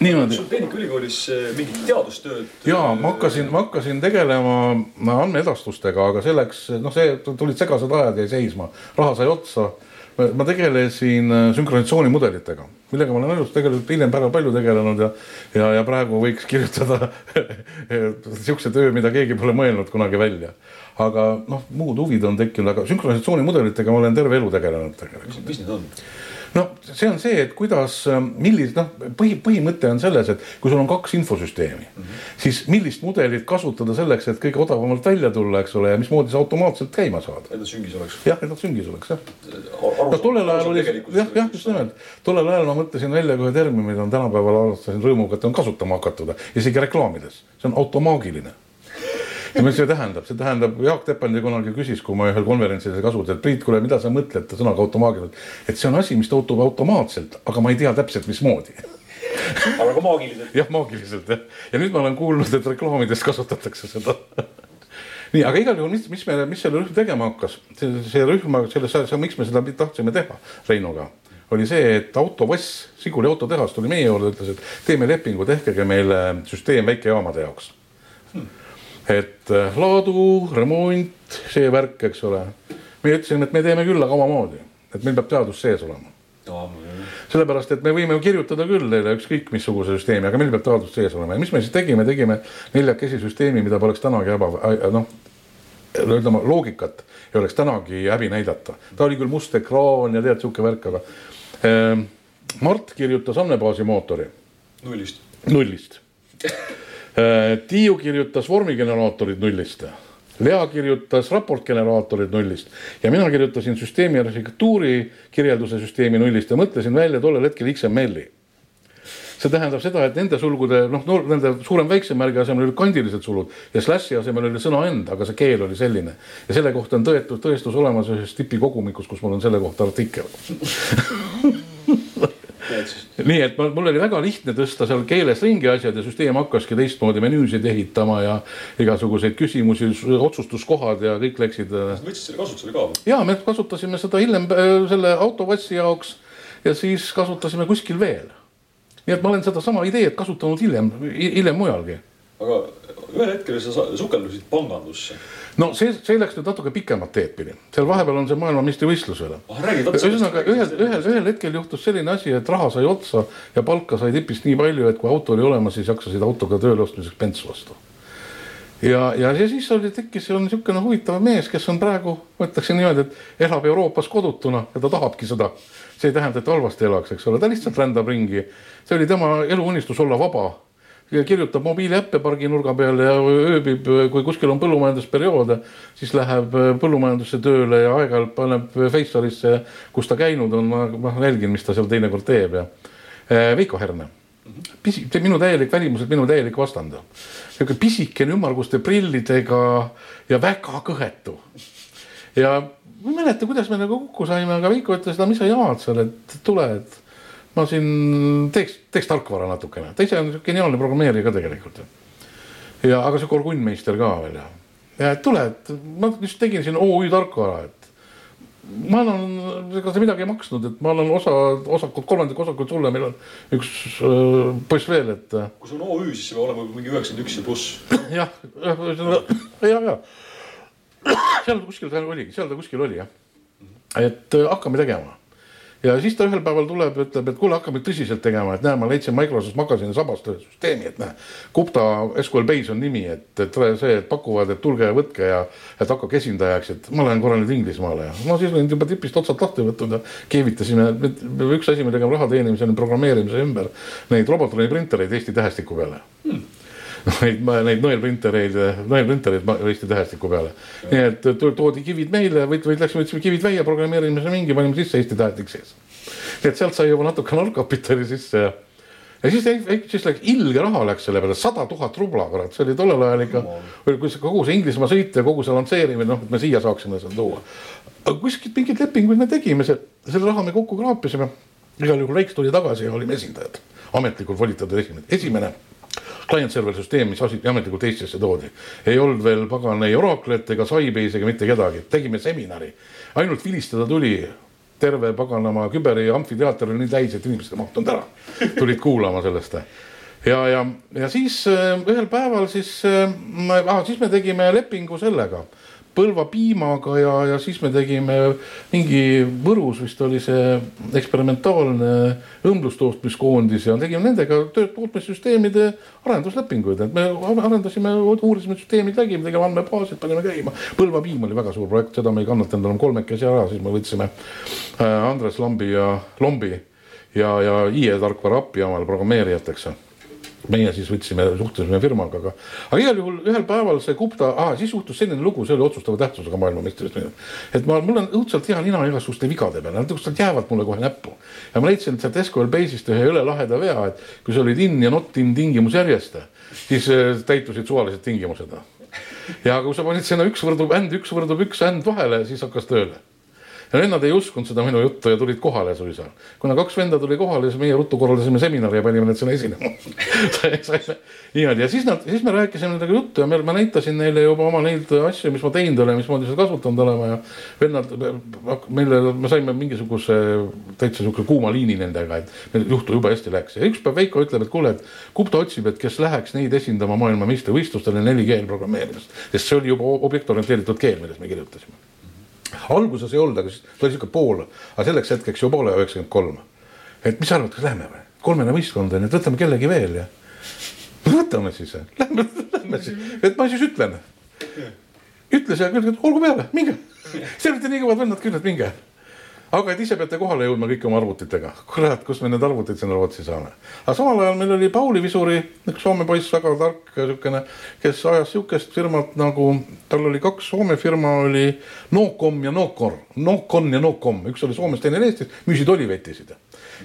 niimoodi. sul Tehnikaülikoolis eh, mingit teadustööd? ja ma hakkasin, ma hakkasin tegelema andmeedastustega, aga selleks noh, see tulid segased ajad jäi seisma, raha sai otsa. ma tegelesin eh, sünkronisatsioonimudelitega, millega ma olen elus tegelikult hiljem väga palju tegelenud ja, ja, ja praegu võiks kirjutada sihukese töö, mida keegi pole mõelnud kunagi välja. aga noh, muud huvid on tekkinud, aga sünkronisatsioonimudelitega ma olen terve elu tegelenud tegelikult. mis need on? No see on see, et kuidas, millised noh, põhi, põhimõte on selles, et kui sul on kaks infosüsteemi mm, -hmm. siis millist mudelit kasutada selleks, et kõige odavamalt välja tulla, eks ole, ja mismoodi see automaatselt käima saada. et nad süngis oleks. jah, et nad süngis oleks jah. no tollel ajal oli, jah, jah, just nimelt, tollel ajal ma mõtlesin välja ka ühe termini, mida on tänapäeval avastasin rõõmuga, et on kasutama hakatud, isegi reklaamides, see on automaagiline ja mis see tähendab, see tähendab, Jaak Tepandi kunagi küsis, kui ma ühel konverentsil seda kasutasin, et Priit, kuule, mida sa mõtled? Sõnaga automaagiliselt. et see on asi, mis tootub automaatselt, aga ma ei tea täpselt, mismoodi. Aga ka maagiliselt. jah, maagiliselt jah, ja nüüd ma olen kuulnud, et reklaamides kasutatakse seda. Nii, aga igal juhul, mis, mis me, mis selle rühm tegema hakkas, see, rühm, selles, miks me seda tahtsime teha Reinuga, oli see, et autovass, Siguli autotehas tuli meie juurde, ütles, et teeme lepingu, tehkege meile süsteem väikejaamade jaoks et äh, laadu, remont, see värk, eks ole. meie ütlesime, et me teeme küll, aga omamoodi, et meil peab teadus sees olema sellepärast, et me võime ju kirjutada küll teile ükskõik missuguse süsteemi, aga meil peab teadus sees olema ja mis me siis tegime, tegime neljakesi süsteemi, mida poleks tänagi eba, noh ütleme loogikat ei oleks tänagi häbi näidata, ta oli küll must ekraan ja tead sihuke värk, aga äh, Mart kirjutas andmebaasi mootori. nullist. nullist Tiiu kirjutas vormigeneraatorid nullist. Lea kirjutas raportgeneraatorid nullist ja mina kirjutasin süsteemi arhitektuuri kirjelduse süsteemi nullist ja mõtlesin välja tollel hetkel XML-i see tähendab seda, et nende sulgude noh no,, nende suurem-väiksem märgi asemel olid kandilised sulud ja slash'i asemel oli sõna end, aga see keel oli selline. ja selle kohta on tõetud, tõestus olemas ühes tipi kogumikus, kus mul on selle kohta artikkel nii et mul oli väga lihtne tõsta seal keeles ringi asjad ja süsteem hakkaski teistmoodi menüüsid ehitama ja igasuguseid küsimusi, otsustuskohad ja kõik läksid. Äh, võtsid selle kasutusele ka või? ja me kasutasime seda hiljem äh, selle autovassi jaoks ja siis kasutasime kuskil veel. nii et ma olen sedasama ideed kasutanud hiljem, hiljem mujalgi. aga ühel hetkel sa sukeldusid pangandusse no see, see läks nüüd natuke pikemat teed pidi, seal vahepeal on see maailmameistrivõistlus veel oh,. ühesõnaga ühel, ühel, ühel hetkel juhtus selline asi, et raha sai otsa ja palka sai tipist nii palju, et kui auto oli olemas, siis jaksasid autoga tööle ostmiseks bensu vastu. ja, ja, ja siis oli, tekkis on niisugune huvitav mees, kes on praegu, ma ütleksin niimoodi, et elab Euroopas kodutuna ja ta tahabki seda. see ei tähenda, et halvasti elaks, eks ole, ta lihtsalt rändab ringi. see oli tema eluunistus olla vaba kirjutab mobiiliäppe parginurga peal ja ööbib, kui kuskil on põllumajandusperiood, siis läheb põllumajandusse tööle ja aeg-ajalt paneb Facealisse, kus ta käinud on, ma, jälgin, mis ta seal teinekord teeb ja eh, Veiko Herne pisi, see minu täielik välimuselt minu täielik vastand. niisugune pisikene ümmarguste prillidega ja väga kõhetu. ja ma ei mäleta, kuidas me nagu kokku saime, aga Veiko ütles, no mis sa jamad seal, et tule, et ma siin teeks, teeks tarkvara natukene, ta ise on geniaalne programmeerija ka tegelikult. ja, aga sihuke orgunnmeister ka veel ja, ja tule, et ma just tegin siin OÜ tarkvara, et ma annan, ega see midagi ei maksnud, et ma annan osa, osakud, kolmandik osakut sulle, meil on üks äh, poiss veel, et. kui sul on OÜ, siis see peab olema mingi üheksakümmend üks ja pluss. jah, ja, ja seal kuskil ta oligi, seal ta kuskil oli jah. et äh, hakkame tegema ja siis ta ühel päeval tuleb, ütleb, et kuule, hakkame tõsiselt tegema, et näe, ma leidsin Microsoft Magasini sabast ühe süsteemi, et näe. Kupta SQL Base on nimi, et, et see, et pakuvad, et tulge ja võtke ja et hakake esindajaks, et ma lähen korra nüüd Inglismaale ja no siis olin juba tipist otsad lahti võtnud ja keevitasime. üks asi, me raha teenime, see on programmeerimise ümber neid Robotroni printereid Eesti tähestiku peale hmm neid, neid nõelprintereid, nõelprintereid Eesti tähestiku peale. nii et toodi kivid meile, võid, võid, läksime, võtsime kivid välja, programmeerisime see mingi, panime sisse Eesti tähestik sees. nii et sealt sai juba natukene algkapitali sisse ja ja siis, siis läks ilge raha läks selle peale, sada tuhat rubla, kurat, see oli tollel ajal ikka, kui see kogu see Inglismaa sõit ja kogu see lansseerimine, noh, et me siia saaksime seda tuua. aga kuskilt mingeid lepinguid me tegime, see, selle raha me kokku kraapisime. igal juhul Reiks tuli tagasi ja olime esindajad, ametlikult volitatud esimene, esimene client-server süsteem, mis ametlikult Eestisse toodi. ei olnud veel pagan ei Oracle'it ega Sybase'i ega mitte kedagi, tegime seminari, ainult vilistada tuli. Terve paganama küberi amfiteaater oli nii täis, et inimesed ei mahtunud ära, tulid kuulama sellest. ja, ja, ja siis äh, ühel päeval siis äh,, ah, siis me tegime lepingu sellega Põlva piimaga ja, ja siis me tegime mingi Võrus vist oli see eksperimentaalne õmblustootmiskoondis ja tegime nendega tootmissüsteemide arenduslepinguid, et me arendasime, uurisime süsteemid läbi, tegime andmebaasid, panime käima. Põlva piim oli väga suur projekt, seda me ei kannatanud enam kolmekesi ära, siis me võtsime äh, Andres Lambi ja Lombi ja, ja IE tarkvara appi omale programmeerijateks meie siis võtsime, suhtlesime firmaga, aga, aga igal juhul ühel päeval see Gupta siis juhtus selline lugu, see oli otsustava tähtsusega maailmameistrivõistlusel. et ma, mul on õudselt hea nina igasuguste vigade peale, nad lihtsalt jäävad mulle kohe näppu. ja ma leidsin sealt SQL Base'ist ühe jõle laheda vea, et kui sa olid in ja not in tingimus järjest, siis äh, täitusid suvalised tingimused. ja kui sa panid sinna üks võrdub and, üks võrdub üks and vahele, siis hakkas tööle ja vennad ei uskunud seda minu juttu ja tulid kohale suisa. kuna kaks venda tuli kohale, siis meie ruttu korraldasime seminari ja panime need sinna esinema. Niimoodi. Ja siis nad, siis me rääkisime nendega juttu ja me, ma näitasin neile juba oma neid asju, mis ma teinud olen, mismoodi seda kasutanud olema ja vennad, meile, me saime mingisuguse täitsa sihuke kuuma liini nendega, et meil juhtu jube hästi läks. Ja üks päev Veiko ütleb, et kuule, et Kupta otsib, et kes läheks neid esindama maailmameistrivõistlustele 4G programmeerimist, sest see oli juba objektorienteeritud keel, milles me kirjutasime alguses ei olnud, aga siis ta oli sihuke pool, aga selleks hetkeks juba poole üheksakümmend kolm. et mis sa arvad, kas lähme või? kolmene võistkond on ju, et võtame kellegi veel ja. võtame siis, lähme, lähme siis, et ma siis ütlen. ütles ja küll, et olgu peale, minge. Te olete nii kõvad vennad küll, et minge aga et ise peate kohale jõudma kõik oma arvutitega. kurat, kus me need arvutid sinna Rootsi saame. aga samal ajal meil oli Pauli Visuri, üks Soome poiss, väga tark siukene, kes ajas siukest firmat nagu, tal oli kaks Soome firma oli Nocom ja Nocor, Nocon ja Nocom, üks oli Soomes, teine Eestis, müüsid olivetisid.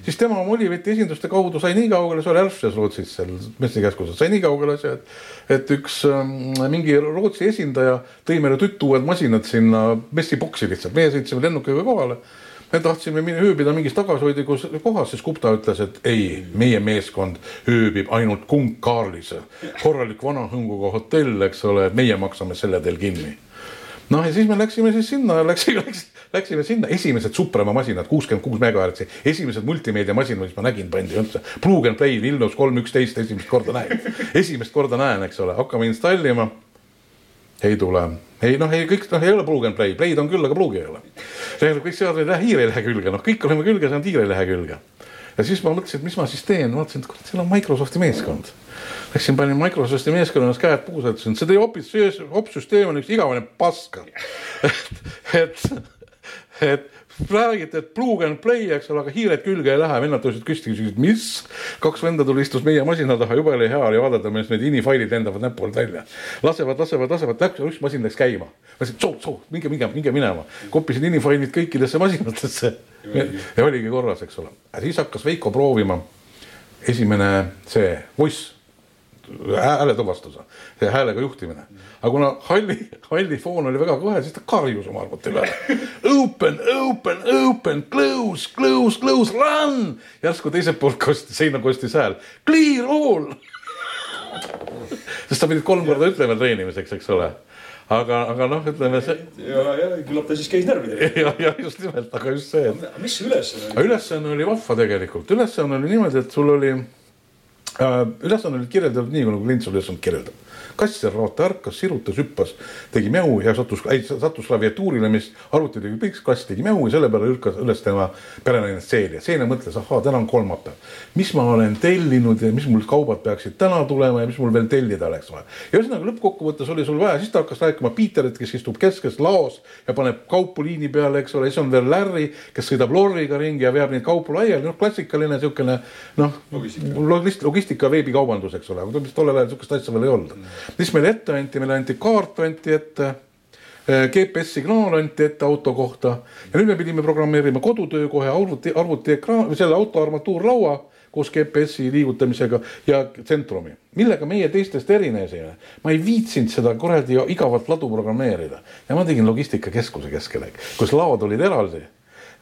siis tema oma oliveti esinduste kaudu sai nii kaugele, see oli Älvses Rootsis seal messikeskuses, sai nii kaugele see, et, et üks ähm, mingi Rootsi esindaja tõi meile tütuued masinad sinna messiboksi lihtsalt, meie sõitsime lennukiga kohale me tahtsime ööbida mingis tagasihoidlikus kohas, siis Gupta ütles, et ei, meie meeskond ööbib ainult Kung-Karlis, korralik vana hõnguga hotell, eks ole, meie maksame selle teil kinni. noh, ja siis me läksime siis sinna, läksime, läksime sinna, esimesed Suprema masinad, kuuskümmend kuus megahertsi, esimesed multimeediamasinad, mis ma nägin, pandi üldse. Plug and Play Windows kolm üksteist esimest korda näen, esimest korda näen, eks ole, hakkame installima. Ei tule ei noh, ei kõik noh, ei ole plug and play, play'd on küll, aga plug'i ei ole. tähendab, kõik seadmed ei lähe hiire ei lähe külge, noh, kõik oleme külge saanud, hiire ei lähe külge. ja siis ma mõtlesin, et mis ma siis teen, vaatasin, et kurat, seal on Microsofti meeskond. Läksin, panin Microsofti meeskonnas käed puusse, ütlesin, see teie opis, opsüsteem on üks igavene paska et, et, et räägite, et plug and play, eks ole, aga hiired külge ei lähe, vennad tõusid püsti, küsisid, mis. kaks venda tuli, istus meie masina taha, jube oli hea oli vaadata, kuidas need ini failid lendavad näpu alt välja. lasevad, lasevad, lasevad, üks masin läks käima. ma ütlesin, soo, soo, minge, minge, minge minema. koppisin ini failid kõikidesse masinatesse. ja oligi korras, eks ole. siis hakkas Veiko proovima. esimene see voice hääletuvastuse, see häälega juhtimine. Aga kuna halli, halli foon oli väga kõhe, siis ta karjus oma arvuti peale. Open, open, open, close, close, close, run. järsku teiselt poolt kostis, seina kostis hääl, clear all sest sa pidid kolm korda ütlema treenimiseks, eks ole aga, aga noh, ütleme see. ja, ja küllap ta siis käis närvidel. ja, ja just nimelt, aga just see, et. mis see ülesanne oli? ülesanne oli vahva tegelikult, ülesanne oli niimoodi, et sul oli Äh, ülesanne oli kirjeldatud nii, nagu klient sulle ülesannet kirjeldab kassiraata ärkas, sirutas, hüppas, tegi mäu ja sattus, sattus klaviatuurile, mis arvuti tegi piks, kass tegi mäu ja selle peale lükkas üles tema perenaine Celia. Celia mõtles, ahaa, täna on kolmapäev. mis ma olen tellinud ja mis mul kaubad peaksid täna tulema ja mis mul veel tellida oleks vaja. ja ühesõnaga lõppkokkuvõttes oli sul vaja, siis ta hakkas rääkima Peterit, kes istub keskes laos ja paneb kaupu liini peale, eks ole, siis on veel Larry, kes sõidab lorriga ringi ja veab neid kaupu laiali, noh, klassikaline niisugune noh, logistika, logistika veebikaubandus, eks ole, aga tollel ajal niisugust asja veel ei olnud mm mis meile ette anti, meile anti kaart anti ette. Eh, GPS-signaal anti ette auto kohta. Ja nüüd me pidime programmeerima kodutöö kohe arvuti, arvutiekraan või selle auto armatuurlaua koos GPS-i liigutamisega ja tsentrumi, millega meie teistest erinesime. ma ei viitsinud seda kuradi igavat ladu programmeerida. Ja ma tegin logistikakeskuse keskele, kus laod olid eraldi.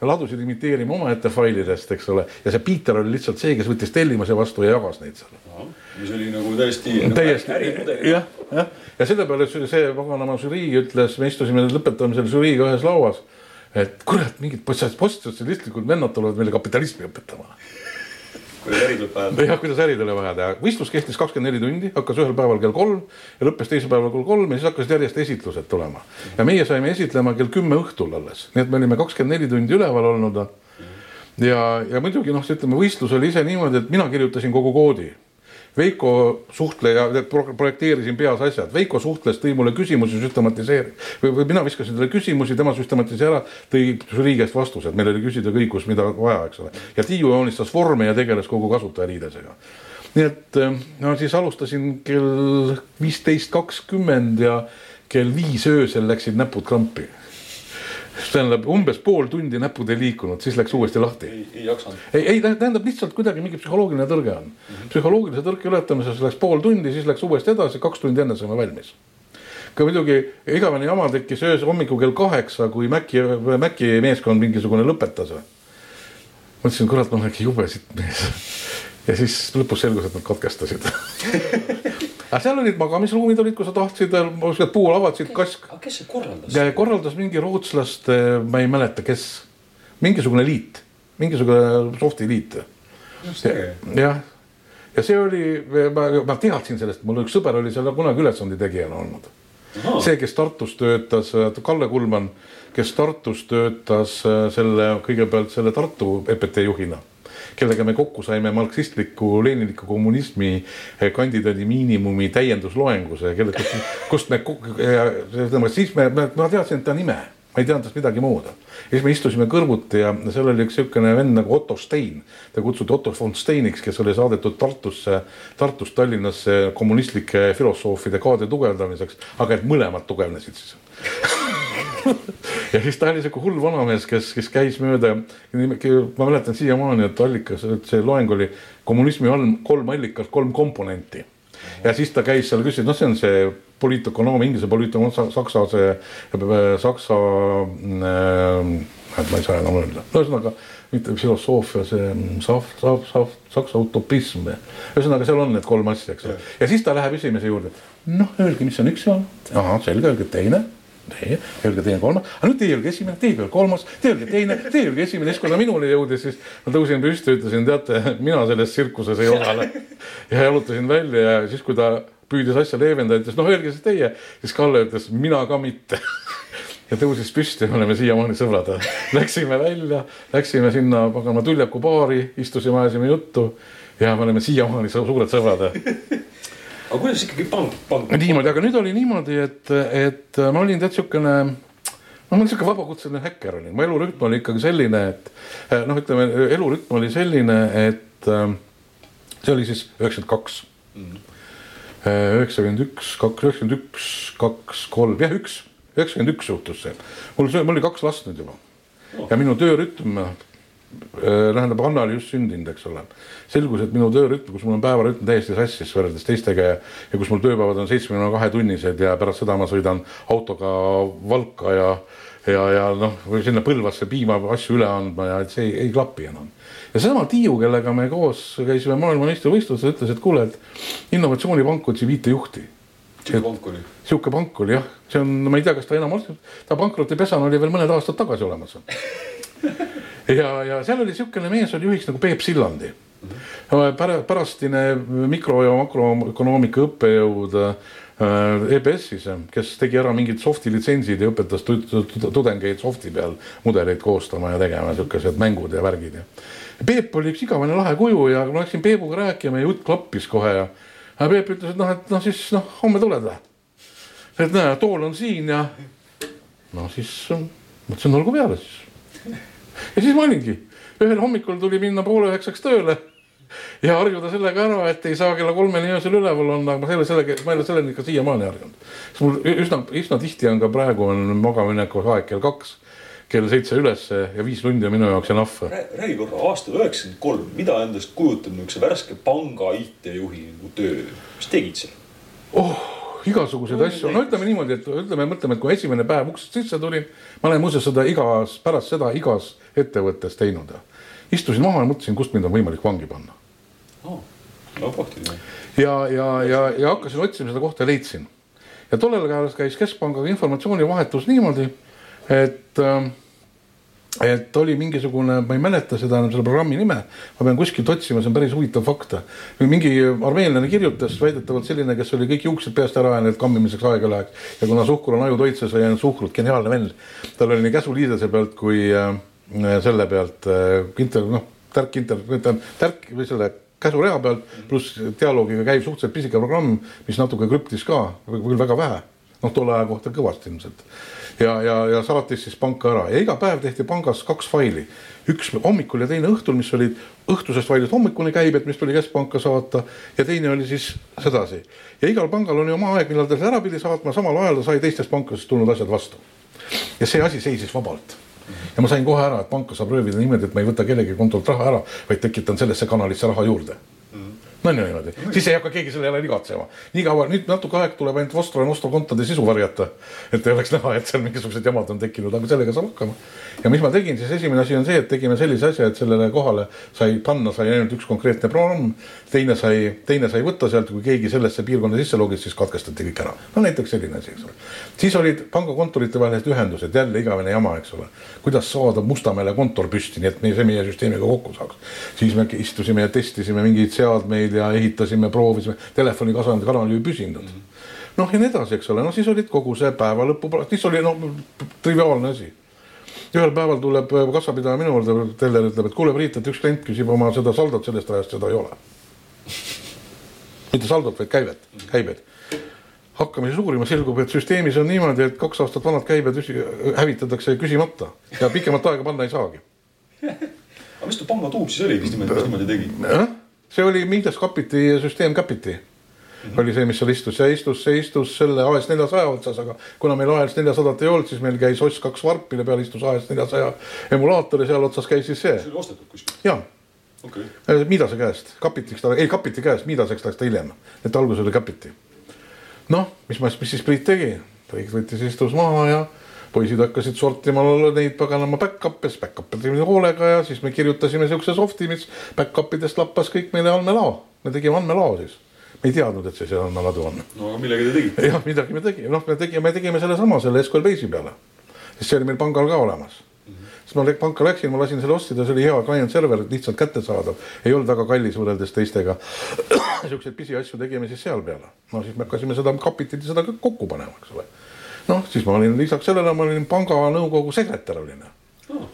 Ja ladusid imiteerima omaette failidest, eks ole, ja see Piiter oli lihtsalt see, kes võttis tellimuse vastu ja jagas neid seal mis oli nagu täiesti. täiesti, jah, jah, ja selle peale see paganama žürii ütles, me istusime lõpetame selle žüriiga ühes lauas. et kurat, mingid postsotsialistlikud vennad tulevad meile kapitalismi õpetama kuidas äri tuleb ajada. jah, kuidas äri tuleb ajada, võistlus kestis kakskümmend neli tundi, hakkas ühel päeval kell kolm ja lõppes teisel päeval kell kolm ja siis hakkasid järjest esitlused tulema. ja meie saime esitlema kell kümme õhtul alles, nii et me olime kakskümmend neli tundi üleval olnud. ja, ja muidugi noh, ütleme võistlus oli ise niimoodi, et mina kirjutasin kogu koodi Veiko suhtleja, projekteerisin peas asjad, Veiko suhtles, tõi mulle küsimusi, süstematiseeris või, või mina viskasin talle küsimusi, tema süstematiseeris ära, tõi žürii käest vastused, meil oli küsida kõigus, mida vaja, eks ole. ja Tiiu joonistas vorme ja tegeles kogu kasutajaliidesega. nii et eh, no siis alustasin kell viisteist kakskümmend ja kell viis öösel läksid näpud krampi tähendab umbes pool tundi näpud ei liikunud, siis läks uuesti lahti. ei, ei jaksanud. ei, ei tähendab lihtsalt kuidagi mingi psühholoogiline tõrge on mm. -hmm. psühholoogilise tõrke ületamises läks pool tundi, siis läks uuesti edasi, kaks tundi enne saime valmis. ka muidugi igavene jama tekkis öösel hommikul kell kaheksa, kui Mäkki, Mäkki meeskond mingisugune lõpetas. mõtlesin, kurat, ma olen äkki jube sitt mees. ja siis lõpus selgus, et nad katkestasid aga seal olid magamisruumid olid, kui sa tahtsid, puulavad siit kask. aga kes see korraldas? korraldas mingi rootslaste, ma ei mäleta, kes, mingisugune liit, mingisugune soft'i liit. jah, ja see oli, ma, ma teadsin sellest, mul üks sõber oli seal kunagi ülesande tegijana olnud. see, kes Tartus töötas, Kalle Kulman, kes Tartus töötas äh, selle kõigepealt selle Tartu EPT juhina kellega me kokku saime marksistliku leninliku kommunismi eh, kandidaadi miinimumi täiendusloenguse, kelle, kust me, ütleme siis me, ma teadsin ta nime ma ei teadnud midagi muud. ja siis me istusime kõrvuti ja seal oli üks niisugune vend nagu Otto Stein. ta kutsuti Otto von Steiniks, kes oli saadetud Tartusse, Tartust Tallinnasse kommunistlike filosoofide kaade tugevdamiseks, aga et mõlemad tugevnesid siis ja siis ta oli sihuke hull vanamees, kes, kes käis mööda, ma mäletan siiamaani, et allikas, et see loeng oli kommunismi all kolm allikat, kolm komponenti. ja siis ta käis seal, küsis, noh, see on see poliitökonoomia, inglise poliitökonoomia, saksa see, saksa äh,, ma ei saa enam öelda, ühesõnaga mitte filosoofia, see sahv, sahv, sahv, saksa utopism. ühesõnaga, seal on need kolm asja, eks ole. ja siis ta läheb esimese juurde. noh, öelge, mis on üks joon. ahah, selge, öelge teine teie, öelge teine kolmas, aga nüüd teie öelge esimene, teie öelge kolmas, teie öelge teine, teie öelge esimene, siis kui ta minuni jõudis, siis ma tõusin püsti, ütlesin, teate, mina selles tsirkuses ei osale. ja jalutasin välja ja siis, kui ta püüdis asja leevendada, ütles noh, öelge siis teie, siis Kalle ütles mina ka mitte. Ja tõusis püsti, me oleme siiamaani sõbrad. Läksime välja, läksime sinna pagana Tüljaku baari, istusime, ajasime juttu ja me oleme siiamaani suured sõbrad aga kuidas ikkagi pank, pank? niimoodi, aga nüüd oli niimoodi, et, et ma olin tead siukene no ma siuke vabakutseline häkker olin, mu elurütm oli ikkagi selline, et noh, ütleme elurütm oli selline, et see oli siis üheksakümmend kaks. üheksakümmend üks, kaks, üheksakümmend üks, kaks, kolm, jah, üks, üheksakümmend üks juhtus see. mul, mul oli kaks last nüüd juba oh. ja minu töörütm Äh, tähendab, Anna oli just sündinud, eks ole. selgus, et minu töörütm, kus mul on päevarütm täiesti sassis võrreldes teistega ja, ja kus mul tööpäevad on seitsmekümne kahe tunnised ja pärast seda ma sõidan autoga Valka ja, ja, ja noh, või sinna Põlvasse piima asju üle andma ja et see ei, ei klapi enam. ja seesama Tiiu, kellega me koos käisime maailmameistrivõistlusel, ütles, et kuule, et innovatsioonipank otsi viite juhti sihuke pank oli? sihuke pank oli jah, see on, ma ei tea, kas ta enam on, ta pankrotipesana oli veel mõned aastad tagasi olemas ja, ja seal oli niisugune mees oli juhiks nagu Peep Sillandi. -hmm. pärastine mikro- ja makroökonoomika õppejõud äh, EBS-is, kes tegi ära mingid soft'i litsentsid ja õpetas tudengeid soft'i peal mudeleid koostama ja tegema siukesed mängud ja värgid ja. Peep oli üks igavene lahe kuju ja ma läksin Peebuga rääkima ja jutt klappis kohe ja Peep ütles, et noh, et noh, siis noh, homme tuled või? et näe, tool on siin ja no siis mõtlesin, olgu peale siis ja siis ma olingi, ühel hommikul tuli minna poole üheksaks tööle ja harjuda sellega ära, et ei saa kella kolmeni öösel üleval olla, aga ma selle, sellega, ma ei ole selleni ikka siiamaani harjunud. sest mul üsna, üsna tihti on ka praegu on magamineku aeg kell kaks, kell seitse ülesse ja viis tundi on minu jaoks enough. räägi korra, aasta üheksakümmend kolm, mida endast kujutab niisuguse värske panga IT-juhi nagu töö, mis tegid seal? oh igasuguseid asju, no ütleme niimoodi, et ütleme, mõtleme, et kui esimene päev uksest sisse tulin, ma olen muuseas seda igas, pärast seda igas ettevõttes teinud. istusin maha ja mõtlesin, kust mind on võimalik vangi panna oh,. no praktiline. ja, ja, ja, ja hakkasin otsima seda kohta ja leidsin. ja tollel ajal käis Keskpangaga informatsioonivahetus niimoodi, et äh, et oli mingisugune, ma ei mäleta seda enam selle programmi nime, ma pean kuskilt otsima, see on päris huvitav fakt. mingi armeenlane kirjutas väidetavalt selline, kes oli kõik juuksed peast ära ajanud, et kammimiseks aega läheks ja kuna suhkur on ajutoit, siis sai ainult suhkrut, geniaalne vend. tal oli nii käsuliidese pealt kui äh, selle pealt äh, inter, noh, tärk inter, tärk või selle käsurea pealt, pluss dialoogiga käiv suhteliselt pisike programm, mis natuke krüptis ka, küll väga vähe, noh, tolle aja kohta kõvasti ilmselt ja, ja, ja saatis siis panka ära. Ja iga päev tehti pangas kaks faili, üks hommikul ja teine õhtul, mis olid õhtusest failist hommikune käibed, mis tuli keskpanka saata. Ja teine oli siis sedasi. ja igal pangal oli oma aeg, millal ta selle ära pidi saatma, samal ajal ta sai teistest pankadest tulnud asjad vastu. ja see asi seisis vabalt. Ja ma sain kohe ära, et panka saab röövida niimoodi, et ma ei võta kellegi kontolt raha ära, vaid tekitan sellesse kanalisse raha juurde on ju niimoodi, siis ei hakka keegi selle jälle igatsema. nii kaua, nüüd natuke aeg tuleb ainult Vostro ja Nostro kontode sisu varjata. et ei oleks näha, et seal mingisugused jamad on tekkinud, aga sellega saab hakkama. ja mis ma tegin, siis esimene asi on see, et tegime sellise asja, et sellele kohale sai panna, sai ainult üks konkreetne programm. teine sai, teine sai võtta sealt, kui keegi sellesse piirkonda sisse logis, siis katkestati kõik ära. no näiteks selline asi, eks ole. siis olid pangakontorite vahelised ühendused, jälle igavene jama, eks ole. kuidas saada Mustamäele kontor püsti, nii et meie, see meie süsteemiga kokku saaks. siis me istusime ja testisime mingeid seadmeid ja ehitasime, proovisime, telefoni kasvanud kanal ju ei püsinud mm. -hmm. noh, ja nii edasi, eks ole, no siis olid kogu see päeva lõpu, siis oli noh, triviaalne asi. ühel päeval tuleb kassapidaja minu juurde, teller ütleb, et kuule, Priit, et üks klient küsib oma seda saldot sellest ajast, seda ei ole. mitte saldot, vaid käivet, käibed hakkame siis uurima, selgub, et süsteemis on niimoodi, et kaks aastat vanad käibed hävitatakse küsimata ja pikemat aega panna ei saagi. aga mis ta panga tuum siis oli, mis niimoodi, mis niimoodi tegi? See oli Midas Capiti süsteem Capiti -hmm. oli see, mis seal istus, see istus, see istus selle AS neljasaja otsas, aga kuna meil AS neljasadat ei olnud, siis meil käis OS kaks varp, mille peal istus AS neljasaja emulaator ja seal otsas käis siis see. see oli ostetud kuskilt? jaa okay.. Midase käest, Capitiks ta, ei Capiti käest, Midaseks läks ta hiljem, et alguses oli Capiti. noh, mis ma, mis siis Priit tegi, Priit võttis, istus maha ja poisid hakkasid sortima neid paganama back-up'e, siis back-up'e tegime hoolega ja siis me kirjutasime siukse soft'i, mis back-up idest lappas kõik meile andmelao. me tegime andmelao siis. me ei teadnud, et see seal andmeladu on. no aga millega te tegite? jah, midagi me tegime, noh, me tegime, me tegime sellesama, selle SQL Base'i peale. sest see oli meil pangal ka olemas mm. -hmm. siis ma panka läksin, ma lasin selle ostida, see oli hea client server, lihtsalt kättesaadav, ei olnud väga kallis võrreldes teistega. siukseid pisiasju tegime siis seal peale, no siis me hakkasime seda kapitit ja seda kokku panema, eks ole noh, siis ma olin lisaks sellele, ma olin panga nõukogu sekretär olin. Oh..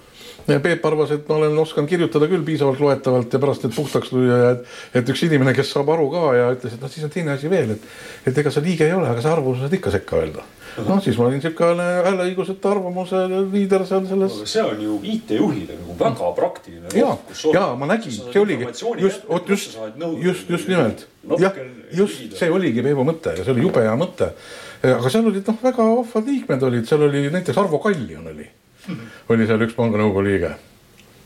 Peep arvas, et ma olen, oskan kirjutada küll piisavalt loetavalt ja pärast need puhtaks lüüa ja et, et üks inimene, kes saab aru ka ja ütles, et noh, siis on teine asi veel, et, et ega sa liige ei ole, aga sa arvamuse saad ikka sekka öelda noh, siis ma olin siukene hääleõiguseta arvamuse liider seal selles. see on ju IT-juhile nagu väga praktiline. ja, ja ma nägin, see oligi just, vot just, just, just nimelt. jah, just see oligi Peebu mõte ja see oli jube hea mõte aga seal olid noh, väga vahvad liikmed olid, seal oli näiteks Arvo Kaljon oli, oli seal üks panga nõukogu liige.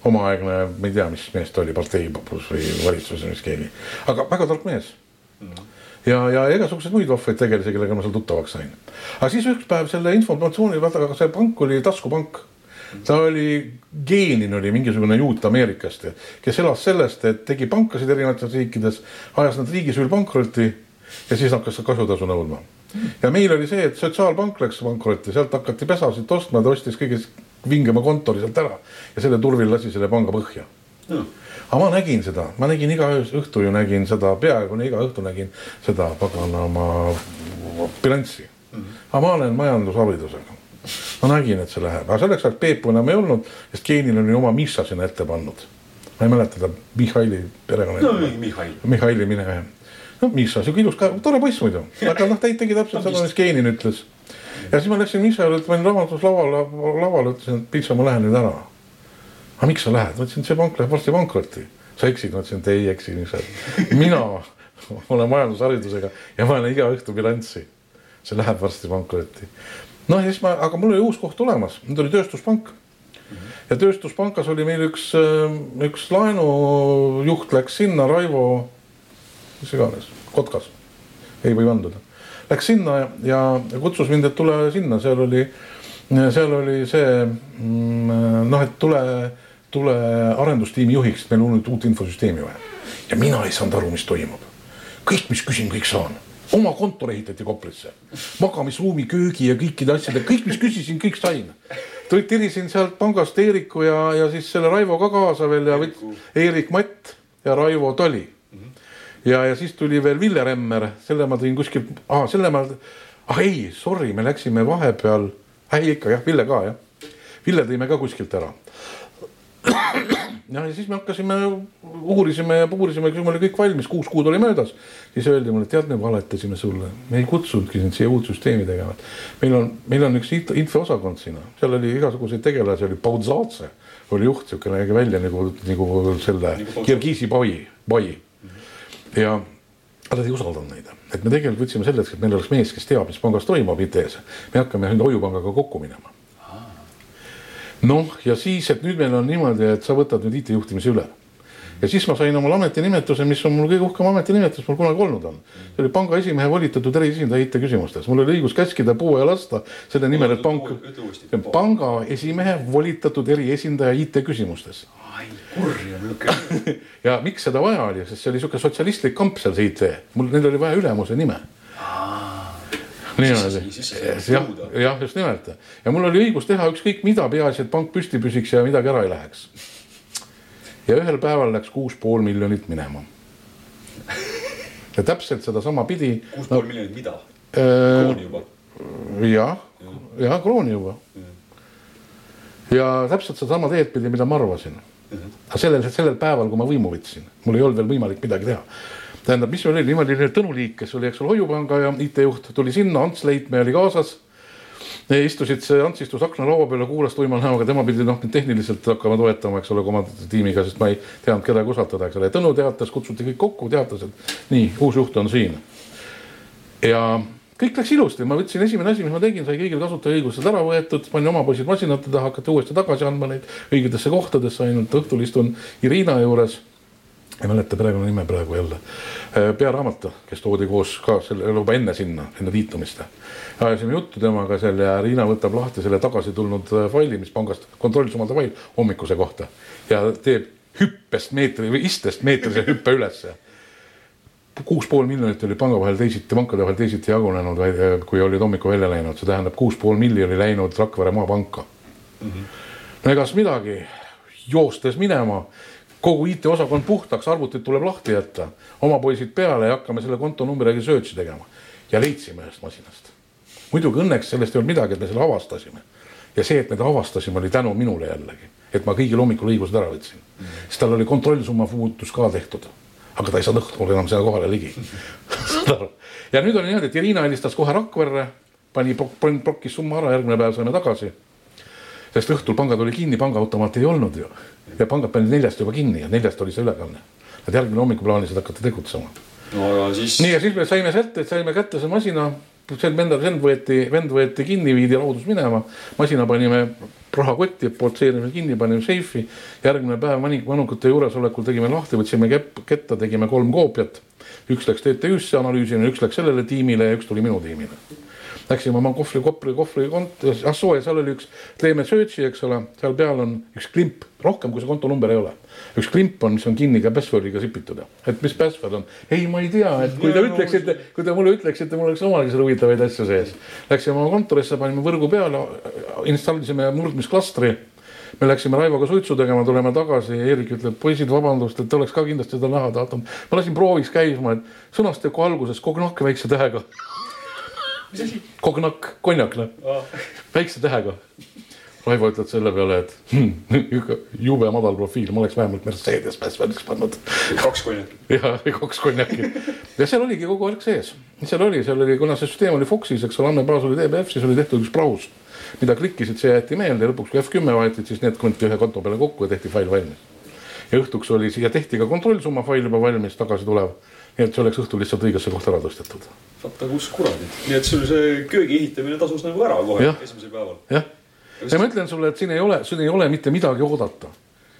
omaaegne, ma ei tea, mis mees ta oli, parteipapus või valitsuses või mis keegi, aga väga tark mees ja, ja igasuguseid muid vahvaid tegelasi, kellega ma seal tuttavaks sain. aga siis üks päev selle informatsiooni, vaata, see pank oli taskupank. ta oli, geenin oli mingisugune juut Ameerikast, kes elas sellest, et tegi pankasid erinevates riikides, ajas nad riigis üle pankrotti ja siis hakkas kasutasu nõudma ja meil oli see, et sotsiaalpank läks pankrotti, sealt hakati pesasid ostma, ta ostis kõige vingema kontori sealt ära ja selle turvil lasi selle panga põhja no.. aga ma nägin seda, ma nägin iga õhtu ju nägin seda, peaaegu iga õhtu nägin seda paganama bilanssi mm. -hmm. aga ma olen majandusharidusega. ma nägin, et see läheb, aga selleks ajaks Peepu enam ei olnud, sest geenil oli oma Miša sinna ette pannud. ma ei mäleta ta Mihhaili perekonna. no Mihhail. Mihhaili mine no Miša, sihuke ilus, tore poiss muidu, aga noh, ta tegi täpselt seda, mis Keenin ütles. ja siis ma läksin Miša juurde, panin rahanduslauale, lavale, ütlesin, et Miša, ma lähen nüüd ära. aga miks sa lähed, ma ütlesin, see pank läheb varsti pankrotti. sa eksid, ma ütlesin, et ei eksi, Miša. mina olen majandusharidusega ja ma olen iga õhtu bilanssi. see läheb varsti pankrotti. noh, ja siis ma, aga mul oli uus koht tulemas, nüüd oli tööstuspank ja tööstuspankas oli meil üks, üks laenujuht läks sinna, Raivo mis iganes, Kotkas, ei või vanduda. Läks sinna ja, ja kutsus mind, et tule sinna, seal oli, seal oli see mm, noh, et tule, tule arendustiimi juhiks, meil on nüüd uut infosüsteemi vaja. ja mina ei saanud aru, mis toimub. kõik, mis küsin, kõik saan oma kontor ehitati Koplisse, magamisruumi, köögi ja kõikide asjade, kõik, mis küsisin, kõik sain. tirisin sealt pangast Eeriku ja, ja siis selle Raivo ka kaasa veel ja Eerik Matt ja Raivo Tali ja, ja siis tuli veel Ville Remmer, selle ma tõin kuskilt, aa, selle ma, ah ei, sorry, me läksime vahepeal, ei ikka jah, Ville ka jah. Ville tõime ka kuskilt ära. ja siis me hakkasime, uurisime ja uurisime, kui meil oli kõik valmis, kuus kuud oli möödas. siis öeldi mulle, tead, me valetasime sulle, me ei kutsunudki sind siia uut süsteemi tegema. meil on, meil on üks infoosakond siin, seal oli igasuguseid tegelasi, oli Paudzatse oli juht, nägi välja nagu, nagu selle nagu Kirgiisi pai, pai ja ta ei usaldanud neid, et me tegelikult võtsime selleks, et meil oleks mees, kes teab, mis pangas toimub IT-s. me hakkame nüüd hoiupangaga kokku minema. noh, ja siis, et nüüd meil on niimoodi, et sa võtad nüüd IT-juhtimise üle ja siis ma sain omale ametinimetuse, mis on mul kõige uhkem ametinimetus, mul kunagi olnud on. see oli panga esimehe volitatud eriesindaja IT-küsimustes, mul oli õigus käskida puua ja lasta. Selle nimel, et pank, panga esimehe volitatud eriesindaja IT-küsimustes ai kurja niisugune. ja miks seda vaja oli, sest see oli niisugune sotsialistlik kamp seal see IT, mul, neil oli vaja ülemuse nime. niimoodi, jah, jah, just nimelt. Ja mul oli õigus teha ükskõik mida, peaasi, et pank püsti püsiks ja midagi ära ei läheks. Ja ühel päeval läks kuus pool miljonit minema. ja täpselt sedasama pidi. kuus pool no, miljonit mida? krooni juba? jah, jah, krooni juba. ja täpselt sedasama teed pidi, mida ma arvasin aga sellel, sellel päeval, kui ma võimu võtsin, mul ei olnud veel võimalik midagi teha. tähendab, mis oli, niimoodi Tõnu Liik, kes oli, eks ole, Hoiupanga ja IT-juht, tuli sinna, Ants Leitmäe oli kaasas. Istusid, Ants istus aknalaua peal ja kuulas tuima näoga, tema pidi noh, tehniliselt hakkama toetama, eks ole, oma tiimiga, sest ma ei teadnud kedagi usaldada, eks ole. Tõnu teatas, kutsuti kõik kokku, teatas, et nii, uus juht on siin. ja kõik läks ilusti, ma võtsin esimene asi, mis ma tegin, sai kõigil kasutajaõigused ära võetud, panin oma poisid masinate taha, hakati uuesti tagasi andma neid õigetesse kohtadesse, ainult õhtul istun Irina juures. Ei mäleta perekonna nime praegu jälle. pearaamat, kes toodi koos ka selle juba enne sinna, enne liitumist. ajasime juttu temaga seal ja Riina võtab lahti selle tagasi tulnud faili, mis pangast, kontrollsummalde fail hommikuse kohta ja teeb hüppest meetri või istest meetrise hüppe ülesse kuus pool miljonit oli panga vahel teisiti, pankade vahel teisiti jagunenud, kui olid hommikul välja läinud, see tähendab kuus pool miljonit läinud Rakvere maapanka mm. -hmm. no egas midagi, joostes minema, kogu IT-osakond puhtaks, arvutid tuleb lahti jätta, oma poisid peale ja hakkame selle kontonumbriga search'i tegema ja leidsime ühest masinast. muidugi õnneks sellest ei olnud midagi, et me selle avastasime. ja see, et me ta avastasime, oli tänu minule jällegi, et ma kõigil hommikul õigused ära võtsin mm. -hmm. sest tal oli kontrollsumma muutus ka tehtud aga ta ei saanud õhtul enam sinna kohale ligi ja nüüd oli niimoodi, et Irina helistas kohe Rakverre, pani, prokkis summa ära, järgmine päev saime tagasi. Sest õhtul pangad oli kinni, pangaautomaati ei olnud ju ja pangad panid neljast juba kinni ja neljast oli see ülekanne. Nad järgmine hommikul plaanisid hakata tegutsema. no aga siis. nii ja siis me saime kätte, saime kätte see masina see vend, vend võeti, vend võeti kinni, viidi laudus minema, masina panime rahakotti, poltseerisime kinni, panime seifi. järgmine päev manukate juuresolekul tegime lahti, võtsime kepp, ketta, tegime kolm koopiat. üks läks TTÜ-sse analüüsima, üks läks sellele tiimile ja üks tuli minu tiimile Läksime oma kohvri, kohvri, kohvri kont-, ah soo ja seal oli üks, teeme search'i, eks ole, seal peal on üks klimp, rohkem kui see kontonumber ei ole. üks klimp on, mis on kinni ka password'iga sipitud, et mis password on. ei, ma ei tea, et kui te ütleksite, kui te mulle ütleksite, mul oleks omalgi seal huvitavaid asju sees. Läksime oma kontorisse, panime võrgu peale, installisime murdmisklastri me läksime Raivoga suitsu tegema, tuleme tagasi ja Eerik ütleb, poisid, vabandust, et oleks ka kindlasti seda näha tahtnud. ma lasin prooviks käima, et sõnastiku alguses kogu nahk väikse tähega mis asi? Cognac, konjak noh oh., väikse tähega. Raivo ütleb selle peale, et hm, jube madal profiil, ma oleks vähemalt Mercedes Password'iks pannud. kaks konjakit. ja, kaks konjakit ja seal oligi kogu aeg sees, seal oli, seal oli, kuna see süsteem oli Foxis, eks ole, andmebaas oli DBF, siis oli tehtud üks braus, mida klikkisid, see jäeti meelde, lõpuks kui F10 vahetid, siis need kanti ühe konto peale kokku ja tehti fail valmis. ja õhtuks oli siia tehti ka kontrollsumma fail juba valmis, tagasi tulev nii et see oleks õhtul lihtsalt õigesse kohta ära tõstetud. vaata kus kuradid, nii et sul see köögi ehitamine tasus nagu ära kohe esimesel päeval. jah, ja ma ütlen sulle, et siin ei ole, siin ei ole mitte midagi oodata.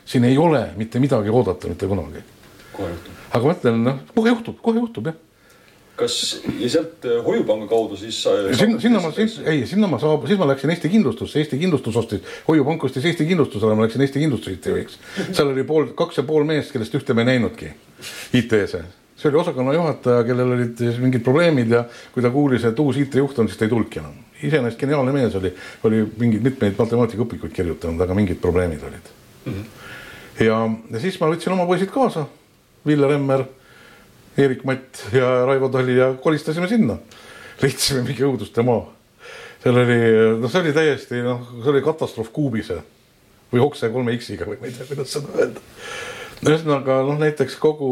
siin ei ole mitte midagi oodata mitte kunagi. kohe juhtub. aga ma ütlen, noh, kohe juhtub, kohe juhtub jah kas ja sealt äh, Hoiupanga kaudu siis sinna, sinna ma, siis ei, sinna ma saab, siis ma läksin Eesti Kindlustusse, Eesti Kindlustus ostis, Hoiupank ostis Eesti Kindlustusele, ma läksin Eesti Kindlustuse IT-juhiks. seal oli pool, kaks ja pool meest, kellest ühte me ei näinudki IT-s see oli osakonna juhataja, kellel olid mingid probleemid ja kui ta kuulis, et uus IT-juht on, siis ta ei tulnudki enam iseenesest geniaalne mees oli, oli mingeid mitmeid matemaatikaõpikuid kirjutanud, aga mingid probleemid olid mm. -hmm. ja, ja siis ma võtsin oma poisid kaasa, Ville Remmer, Eerik Matt ja Raivo Tali ja kolistasime sinna. leidsime mingi õuduste maa. seal oli, noh, see oli täiesti, noh, see oli katastroof kuubise või okse kolme X-iga või ma ei tea, kuidas seda öelda ühesõnaga noh, näiteks kogu,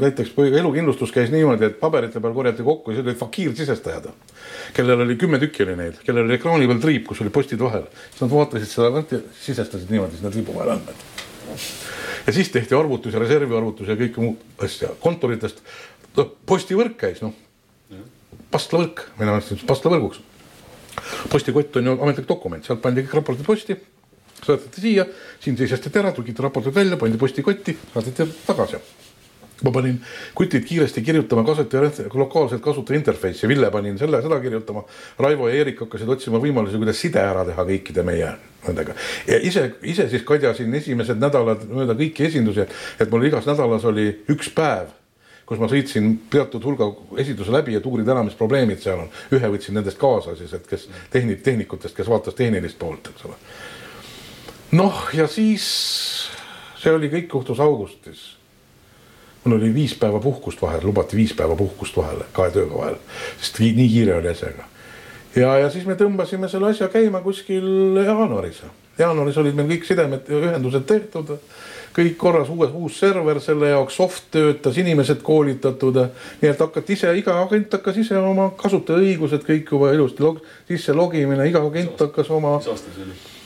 näiteks elukindlustus käis niimoodi, et paberite peal korjati kokku ja siis olid fakiirsisestajad, kellel oli kümme tükki oli neid, kellel oli ekraani peal triip, kus oli postid vahel. siis nad vaatasid seda sisestasid niimoodi sinna triibu vahele andmed. ja siis tehti arvutus ja reserviarvutus ja kõike muud asja kontoritest. noh, postivõrk käis noh, pastlavõrk, mina mõtlesin pastlavõrguks. postikott on ju ametlik dokument, sealt pandi kõik raportid posti saadeti siia, siin seisestati ära, trükiti raportid välja, pandi postikotti, saadeti tagasi. ma panin kutid kiiresti kirjutama kasutaja lokaalselt kasutaja interface'i, Ville panin selle, seda kirjutama. Raivo ja Eerik hakkasid otsima võimalusi, kuidas side ära teha kõikide meie nendega. ja ise, ise siis kadjasin esimesed nädalad mööda kõiki esindusi, et mul igas nädalas oli üks päev kus ma sõitsin teatud hulga esinduse läbi, et uurida ära, mis probleemid seal on. ühe võtsin nendest kaasa siis, et kes tehnik, tehnikutest, kes vaatas tehnilist poolt, eks ole noh, ja siis see oli kõik juhtus augustis. mul oli viis päeva puhkust vahel, lubati viis päeva puhkust vahele, kahe tööga vahel, sest nii kiire oli asjaga. ja, ja siis me tõmbasime selle asja käima kuskil jaanuaris. jaanuaris olid meil kõik sidemed ja ühendused tehtud, kõik korras, uus, uus server selle jaoks, soft töötas, inimesed koolitatud. nii et hakati ise, iga agent hakkas ise oma kasutajaõigused kõik juba ilusti log, sisse logimine, iga agent hakkas oma. mis aasta see oli?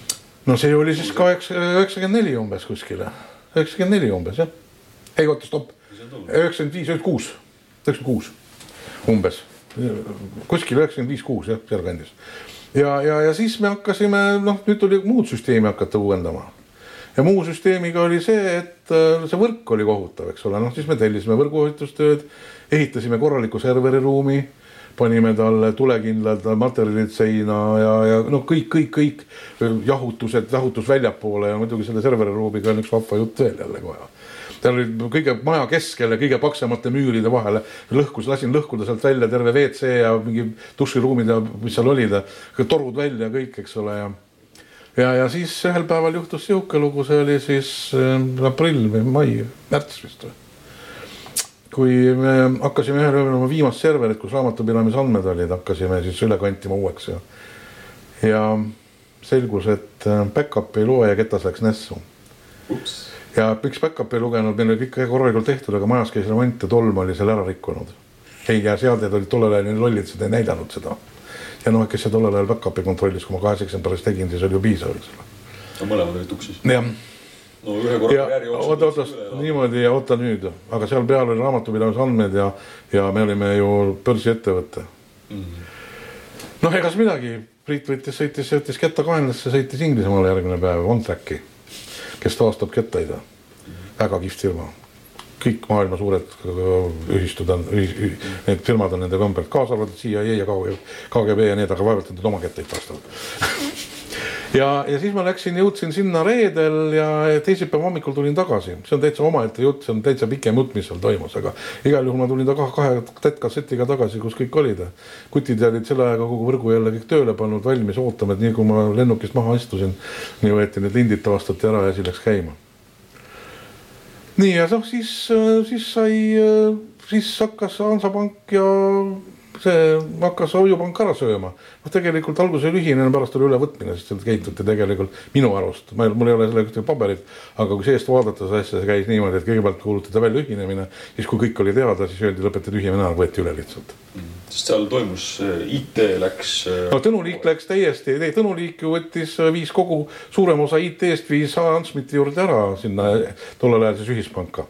No see oli siis kaheksa, üheksakümmend neli umbes kuskile, üheksakümmend neli umbes jah. ei oota, stopp, üheksakümmend viis, üheksakümmend kuus, üheksakümmend kuus umbes, kuskil üheksakümmend viis, kuus jah, sealkandis. ja, ja, ja siis me hakkasime, noh, nüüd tuli muud süsteemi hakata uuendama. ja muu süsteemiga oli see, et äh, see võrk oli kohutav, eks ole, noh siis me tellisime võrguohutustööd, ehitasime korraliku serveriruumi panime talle tulekindlad materjalid seina ja, ja noh, kõik, kõik, kõik jahutused, jahutus väljapoole ja muidugi selle serveriruumiga on üks vahva jutt veel jälle kohe. Seal oli kõige maja keskel ja kõige paksemate müüride vahele, lõhkus, lasin lõhkuda sealt välja terve WC ja mingi duširuumid ja mis seal olid, torud välja kõik, eks ole ja ja, ja siis ühel päeval juhtus sihuke lugu, see oli siis äh, aprill või mai, märts vist või kui me hakkasime ühel ööl oma viimast serverit, kus raamatupidamise andmed olid, hakkasime siis üle kantima uueks ja. ja selgus, et äh, back-up ei loe ja ketas läks nässu. ja miks back-up ei lugenud, meil oli kõik korralikult tehtud, aga majas käis remont ja tolm oli seal ära rikkunud. ei, ja seadjad olid tollel ajal nii lollid, seda ei näidanud seda. ja noh, kes see tollel ajal back-up'i kontrollis, kui ma kahes eksemplaris tegin, siis oli ju piisav, eks ole. mõlemad olid tuksis? jah no ühe korra karjääri jooksul. oota, oota, niimoodi ja oota nüüd, aga seal peal oli raamatupidamise andmed ja, ja me olime ju börsiettevõte mm. -hmm. noh, egas midagi, Priit võttis, sõitis, sõitis kettakaenlasse, sõitis Inglismaale järgmine päev, OnTracki, kes taastab kettaid mm. -hmm. väga kihvt firma. kõik maailma suured ühistud on, need firmad on nende kombel, kaasa arvatud CIA ja KGB ja need, aga vaevalt nad oma kettaid taastavad ja, ja siis ma läksin, jõudsin sinna reedel ja teisipäeva hommikul tulin tagasi, see on täitsa omaette jutt, see on täitsa pikem jutt, mis seal toimus, aga igal juhul ma tulin taga kahe tätkassetiga tagasi, kus kõik olid. kutid olid selle ajaga kogu võrgu jälle kõik tööle pannud, valmis ootama, et nii kui ma lennukist maha istusin, nii võeti need lindid taastati ära ja asi läks käima. nii ja noh, siis, siis sai, siis hakkas Hansapank ja see hakkas hoiupank ära sööma. noh, tegelikult alguses oli ühine, pärast oli ülevõtmine, sest sealt käituti tegelikult minu arust, ma ei, mul ei ole selle kohta paberit, aga kui seest vaadata seda asja, see käis niimoodi, et kõigepealt kuulutati välja ühinemine, siis kui kõik oli teada, siis öeldi, lõpetati ühinemine ära, võeti üle lihtsalt mm.. sest seal toimus äh, IT läks. Äh, no Tõnu Liik läks täiesti, Tõnu Liik ju võttis, äh, viis kogu suurema osa IT-st viis Hans Schmidti juurde ära sinna tollel ajal siis ühispanka.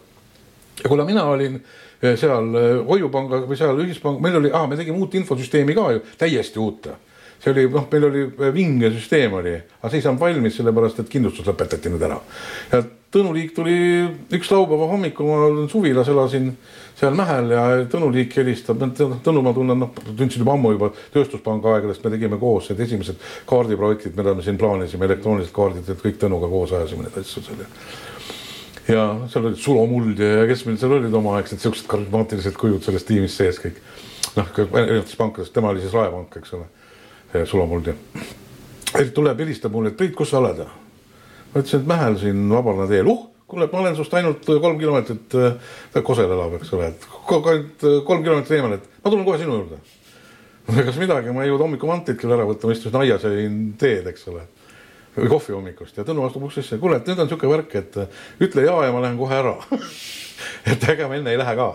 ja kuna mina olin seal äh, Hoiupanga või seal ühispanga, meil oli ah,, me tegime uut infosüsteemi ka ju, täiesti uut. see oli noh, meil oli äh, vinge süsteem oli, aga see ei saanud valmis, sellepärast et kindlustus lõpetati nüüd ära. ja Tõnu Liik tuli üks laupäeva hommikul, ma suvilas, elasin seal Mähel ja Tõnu Liik helistab, Tõnu ma tunnen, noh, tundsin juba ammu juba Tööstuspanga aegadest, me tegime koos need esimesed kaardiprojektid, mida me siin plaanisime, elektroonilised kaardid, et kõik Tõnuga koos ajasime neid asju seal ja seal olid Sulo Muld ja kes meil seal olid omaaegsed siuksed karismaatilised kujud selles tiimis sees kõik. noh, erinevates pankades, tema oli siis Raepank, eks ole. sulamuldi. tuleb, helistab mulle, et Priit, kus sa oled? ma ütlesin, et Mähel siin Vabarna teel, uh, kuule, ma olen sinust ainult kolm kilomeetrit, ta Kosel elab, eks ole, et aeg kolm kilomeetrit eemal, et ma tulen kohe sinu juurde. kas midagi, ma ei jõudnud hommikumanteid küll ära võtta, ma istusin aias ja jõin teed, eks ole. Või kohvi hommikust ja Tõnu astub uksesse, kuule, et nüüd on sihuke värk, et ütle ja ja ma lähen kohe ära. et ega ma enne ei lähe ka.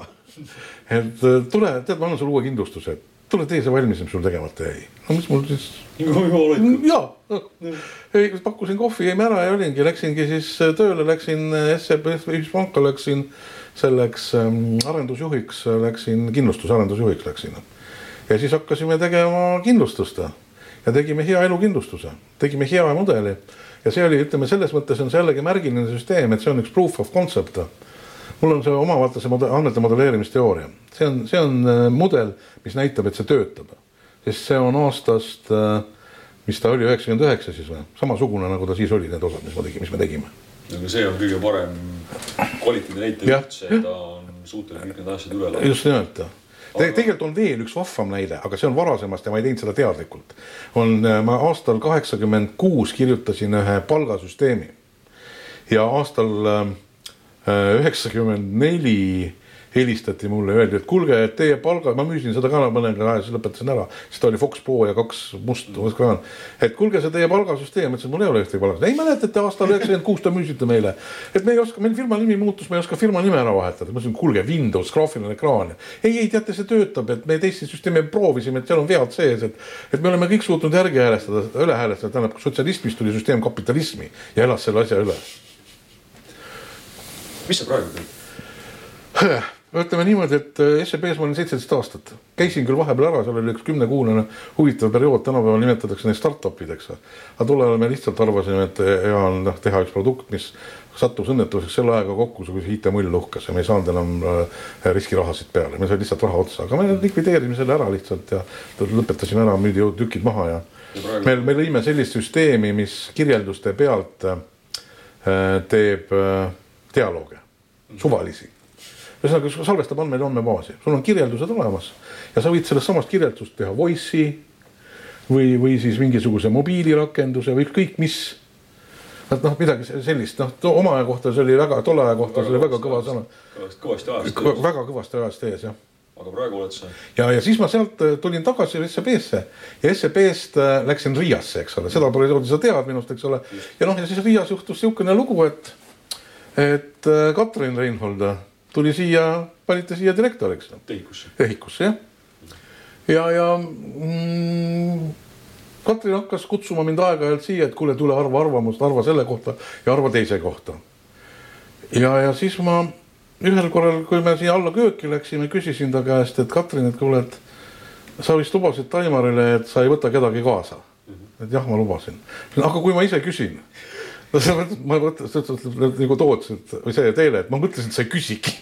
et tule, tead, ma annan sulle uue kindlustuse, tule tee see valmis, mis sul tegemata jäi. no mis mul siis ja, ei pakkusin kohvi, jäime ära ja olingi, läksingi siis tööle, läksin SEB Ühispanka, läksin selleks ähm, arendusjuhiks, läksin kindlustusarendusjuhiks läksin. ja siis hakkasime tegema kindlustust ja tegime hea elukindlustuse, tegime hea mudeli ja see oli, ütleme selles mõttes on see jällegi märgiline süsteem, et see on üks proof of concept. mul on see oma vaata see mode- andmete modelleerimisteooria, see on, see on äh, mudel, mis näitab, et see töötab sest see on aastast, mis ta oli, üheksakümmend üheksa siis või, samasugune nagu ta siis oli, need osad, mis ma tegin, mis me tegime. aga see on kõige parem kvaliteedi näitaja üldse, ta on suuteline kõik need asjad üle laadima. just nimelt Te,. tegelikult on veel üks vahvam näide, aga see on varasemast ja ma ei teinud seda teadlikult. on, ma aastal kaheksakümmend kuus kirjutasin ühe palgasüsteemi ja aastal äh, üheksakümmend neli helistati mulle, öeldi, et kuulge, et teie palga, ma müüsin seda ka mõnega aja, siis lõpetasin ära, siis ta oli Fox Pro ja kaks must, et kuulge, see teie palgasüsteem, ütlesin, mul ei ole ühtegi palga, ei mäletate aastal üheksakümmend kuus te müüsite meile, et me ei oska, meil firma nimi muutus, me ei oska firma nime ära vahetada, ma ütlesin, kuulge, Windows, graafiline ekraan. ei, ei teate, see töötab, et me teisi süsteeme proovisime, et seal on vead sees, et, et me oleme kõik suutnud järgi häälestada, üle häälestada, tähendab sotsialismist tuli süsteem kapitalismi ja elas selle asja üle. Mis sa praegu teed? ütleme niimoodi, et SEB-s ma olen seitseteist aastat, käisin küll vahepeal ära, seal oli üks kümnekuunane huvitav periood, tänapäeval nimetatakse neid startup'ideks. aga tol ajal me lihtsalt arvasime, et hea on noh teha üks produkt, mis sattus õnnetuseks selle ajaga kokku, kui see IT-mull uhkas ja me ei saanud enam äh, riskirahasid peale, meil sai lihtsalt raha otsa, aga me likvideerisime selle ära lihtsalt ja lõpetasime ära, müüdi tükid maha ja Ja me, me lõime sellist süsteemi, mis kirjelduste pealt äh, teeb äh, dialoogi, suvalisi ühesõnaga, salvestab andmeid andmebaasi, sul on kirjeldused olemas. Ja sa võid sellest samast kirjeldusest teha voice'i või, või siis mingisuguse mobiilirakenduse või ükskõik mis. et noh, midagi sellist, noh, oma aja kohta see oli väga, tolle aja kohta see oli väga kõva sõna, kõvasti ajast. väga kõvasti ajast ees jah. Aga praegu oled sa, ja, ja siis ma sealt äh, tulin tagasi SEB-sse ja SEB-st äh, läksin Riiasse, eks ole, seda perioodi sa tead minust, eks ole. ja noh, ja siis Riias juhtus niisugune lugu, et, et äh, Katrin Reinhold tuli siia, panite siia direktoriks tehikusse. ehikusse jah. ja, ja mm, Katrin hakkas kutsuma mind aeg-ajalt siia, et kuule, tule arva arvamust, arva selle kohta ja arva teise kohta. ja, ja siis ma ühel korral, kui me siia alla kööki läksime, küsisin ta käest, et Katrin, et kuule, et sa vist lubasid Taimarile, et sa ei võta kedagi kaasa. et jah, ma lubasin, aga kui ma ise küsin no sa mõtled, ma mõtlesin, nagu Toots, et või see teile, et ma mõtlesin, et sa ei küsigi.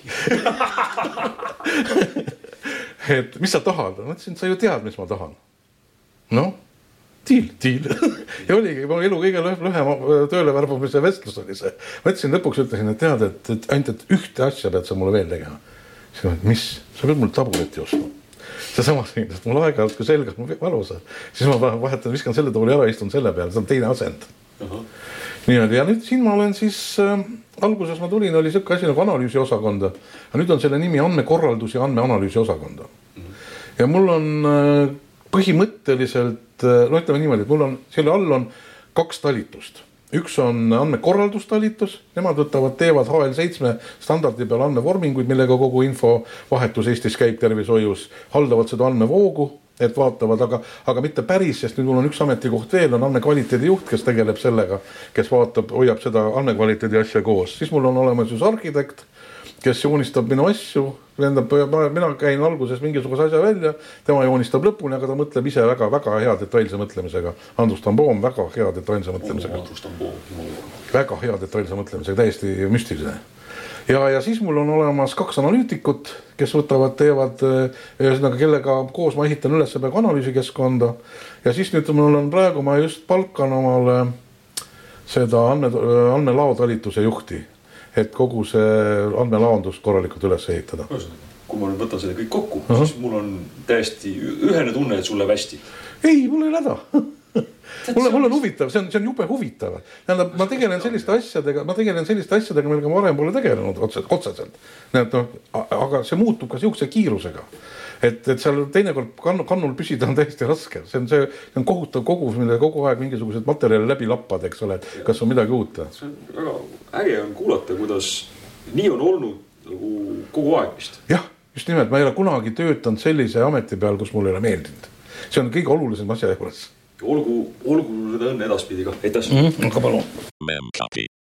et mis sa tahad, ma ütlesin, sa ju tead, mis ma tahan. noh, deal, deal ja oligi mu elu kõige lühem lühem tööle värbamise vestlus oli see. ma ütlesin lõpuks ütlesin, et tead, et, et ainult, et ühte asja pead sa mulle veel tegema. siis ma, et mis, sa pead mulle tabureti ostma. seesama siin, sest mul aeg-ajalt, kui selg on valus, siis ma vahetan, viskan selle tooli ära, istun selle peale, see on teine asend niimoodi ja nüüd siin ma olen siis äh,, alguses ma tulin, oli sihuke asi nagu analüüsiosakonda, aga nüüd on selle nimi andmekorraldus ja andmeanalüüsi osakonda. ja mul on äh, põhimõtteliselt äh, no ütleme niimoodi, et mul on selle all on kaks talitust, üks on andmekorraldustalitus, nemad võtavad, teevad HL7 standardi peal andmevorminguid, millega kogu infovahetus Eestis käib tervishoius, haldavad seda andmevoogu et vaatavad, aga, aga mitte päris, sest nüüd mul on üks ametikoht veel, on andmekvaliteedi juht, kes tegeleb sellega, kes vaatab, hoiab seda andmekvaliteedi asja koos, siis mul on olemas üks arhitekt, kes joonistab minu asju, tähendab, mina käin alguses mingisuguse asja välja, tema joonistab lõpuni, aga ta mõtleb ise väga-väga hea detailse mõtlemisega. Andrus Tamboom väga hea detailse mõtlemisega, Andrus Tambov, jumal. väga hea detailse mõtlemisega, täiesti müstiline ja, ja siis mul on olemas kaks analüütikut, kes võtavad, teevad eh, ühesõnaga, kellega koos ma ehitan üles praegu analüüsikeskkonda. ja siis nüüd mul on praegu, ma just palkan omale seda andme, andmelao talituse juhti, et kogu see andmelaondus korralikult üles ehitada. kui ma nüüd võtan selle kõik kokku uh, -huh. siis mul on täiesti ühene tunne, et sul läheb hästi. ei, mul ei ole häda mulle, mul on huvitav, see on, see on jube huvitav. tähendab, ma tegelen selliste asjadega, ma tegelen selliste asjadega, millega ma varem pole tegelenud otse, otseselt. noh, aga see muutub ka sihukese kiirusega et, et seal teinekord kannu, kannul püsida on täiesti raske, see on see, see on kohutav kogus, mille kogu aeg mingisuguseid materjale läbi lappad, eks ole, et kas on midagi uut. see on väga äge on kuulata, kuidas nii on olnud nagu kogu aeg vist. jah, just nimelt, ma ei ole kunagi töötanud sellise ameti peal, kus mulle ei ole meeldinud. see on kõige olulisem asja juures. Olgu, olgu seda õnne edaspidi ka, aitäh mm. -hmm. aga palun.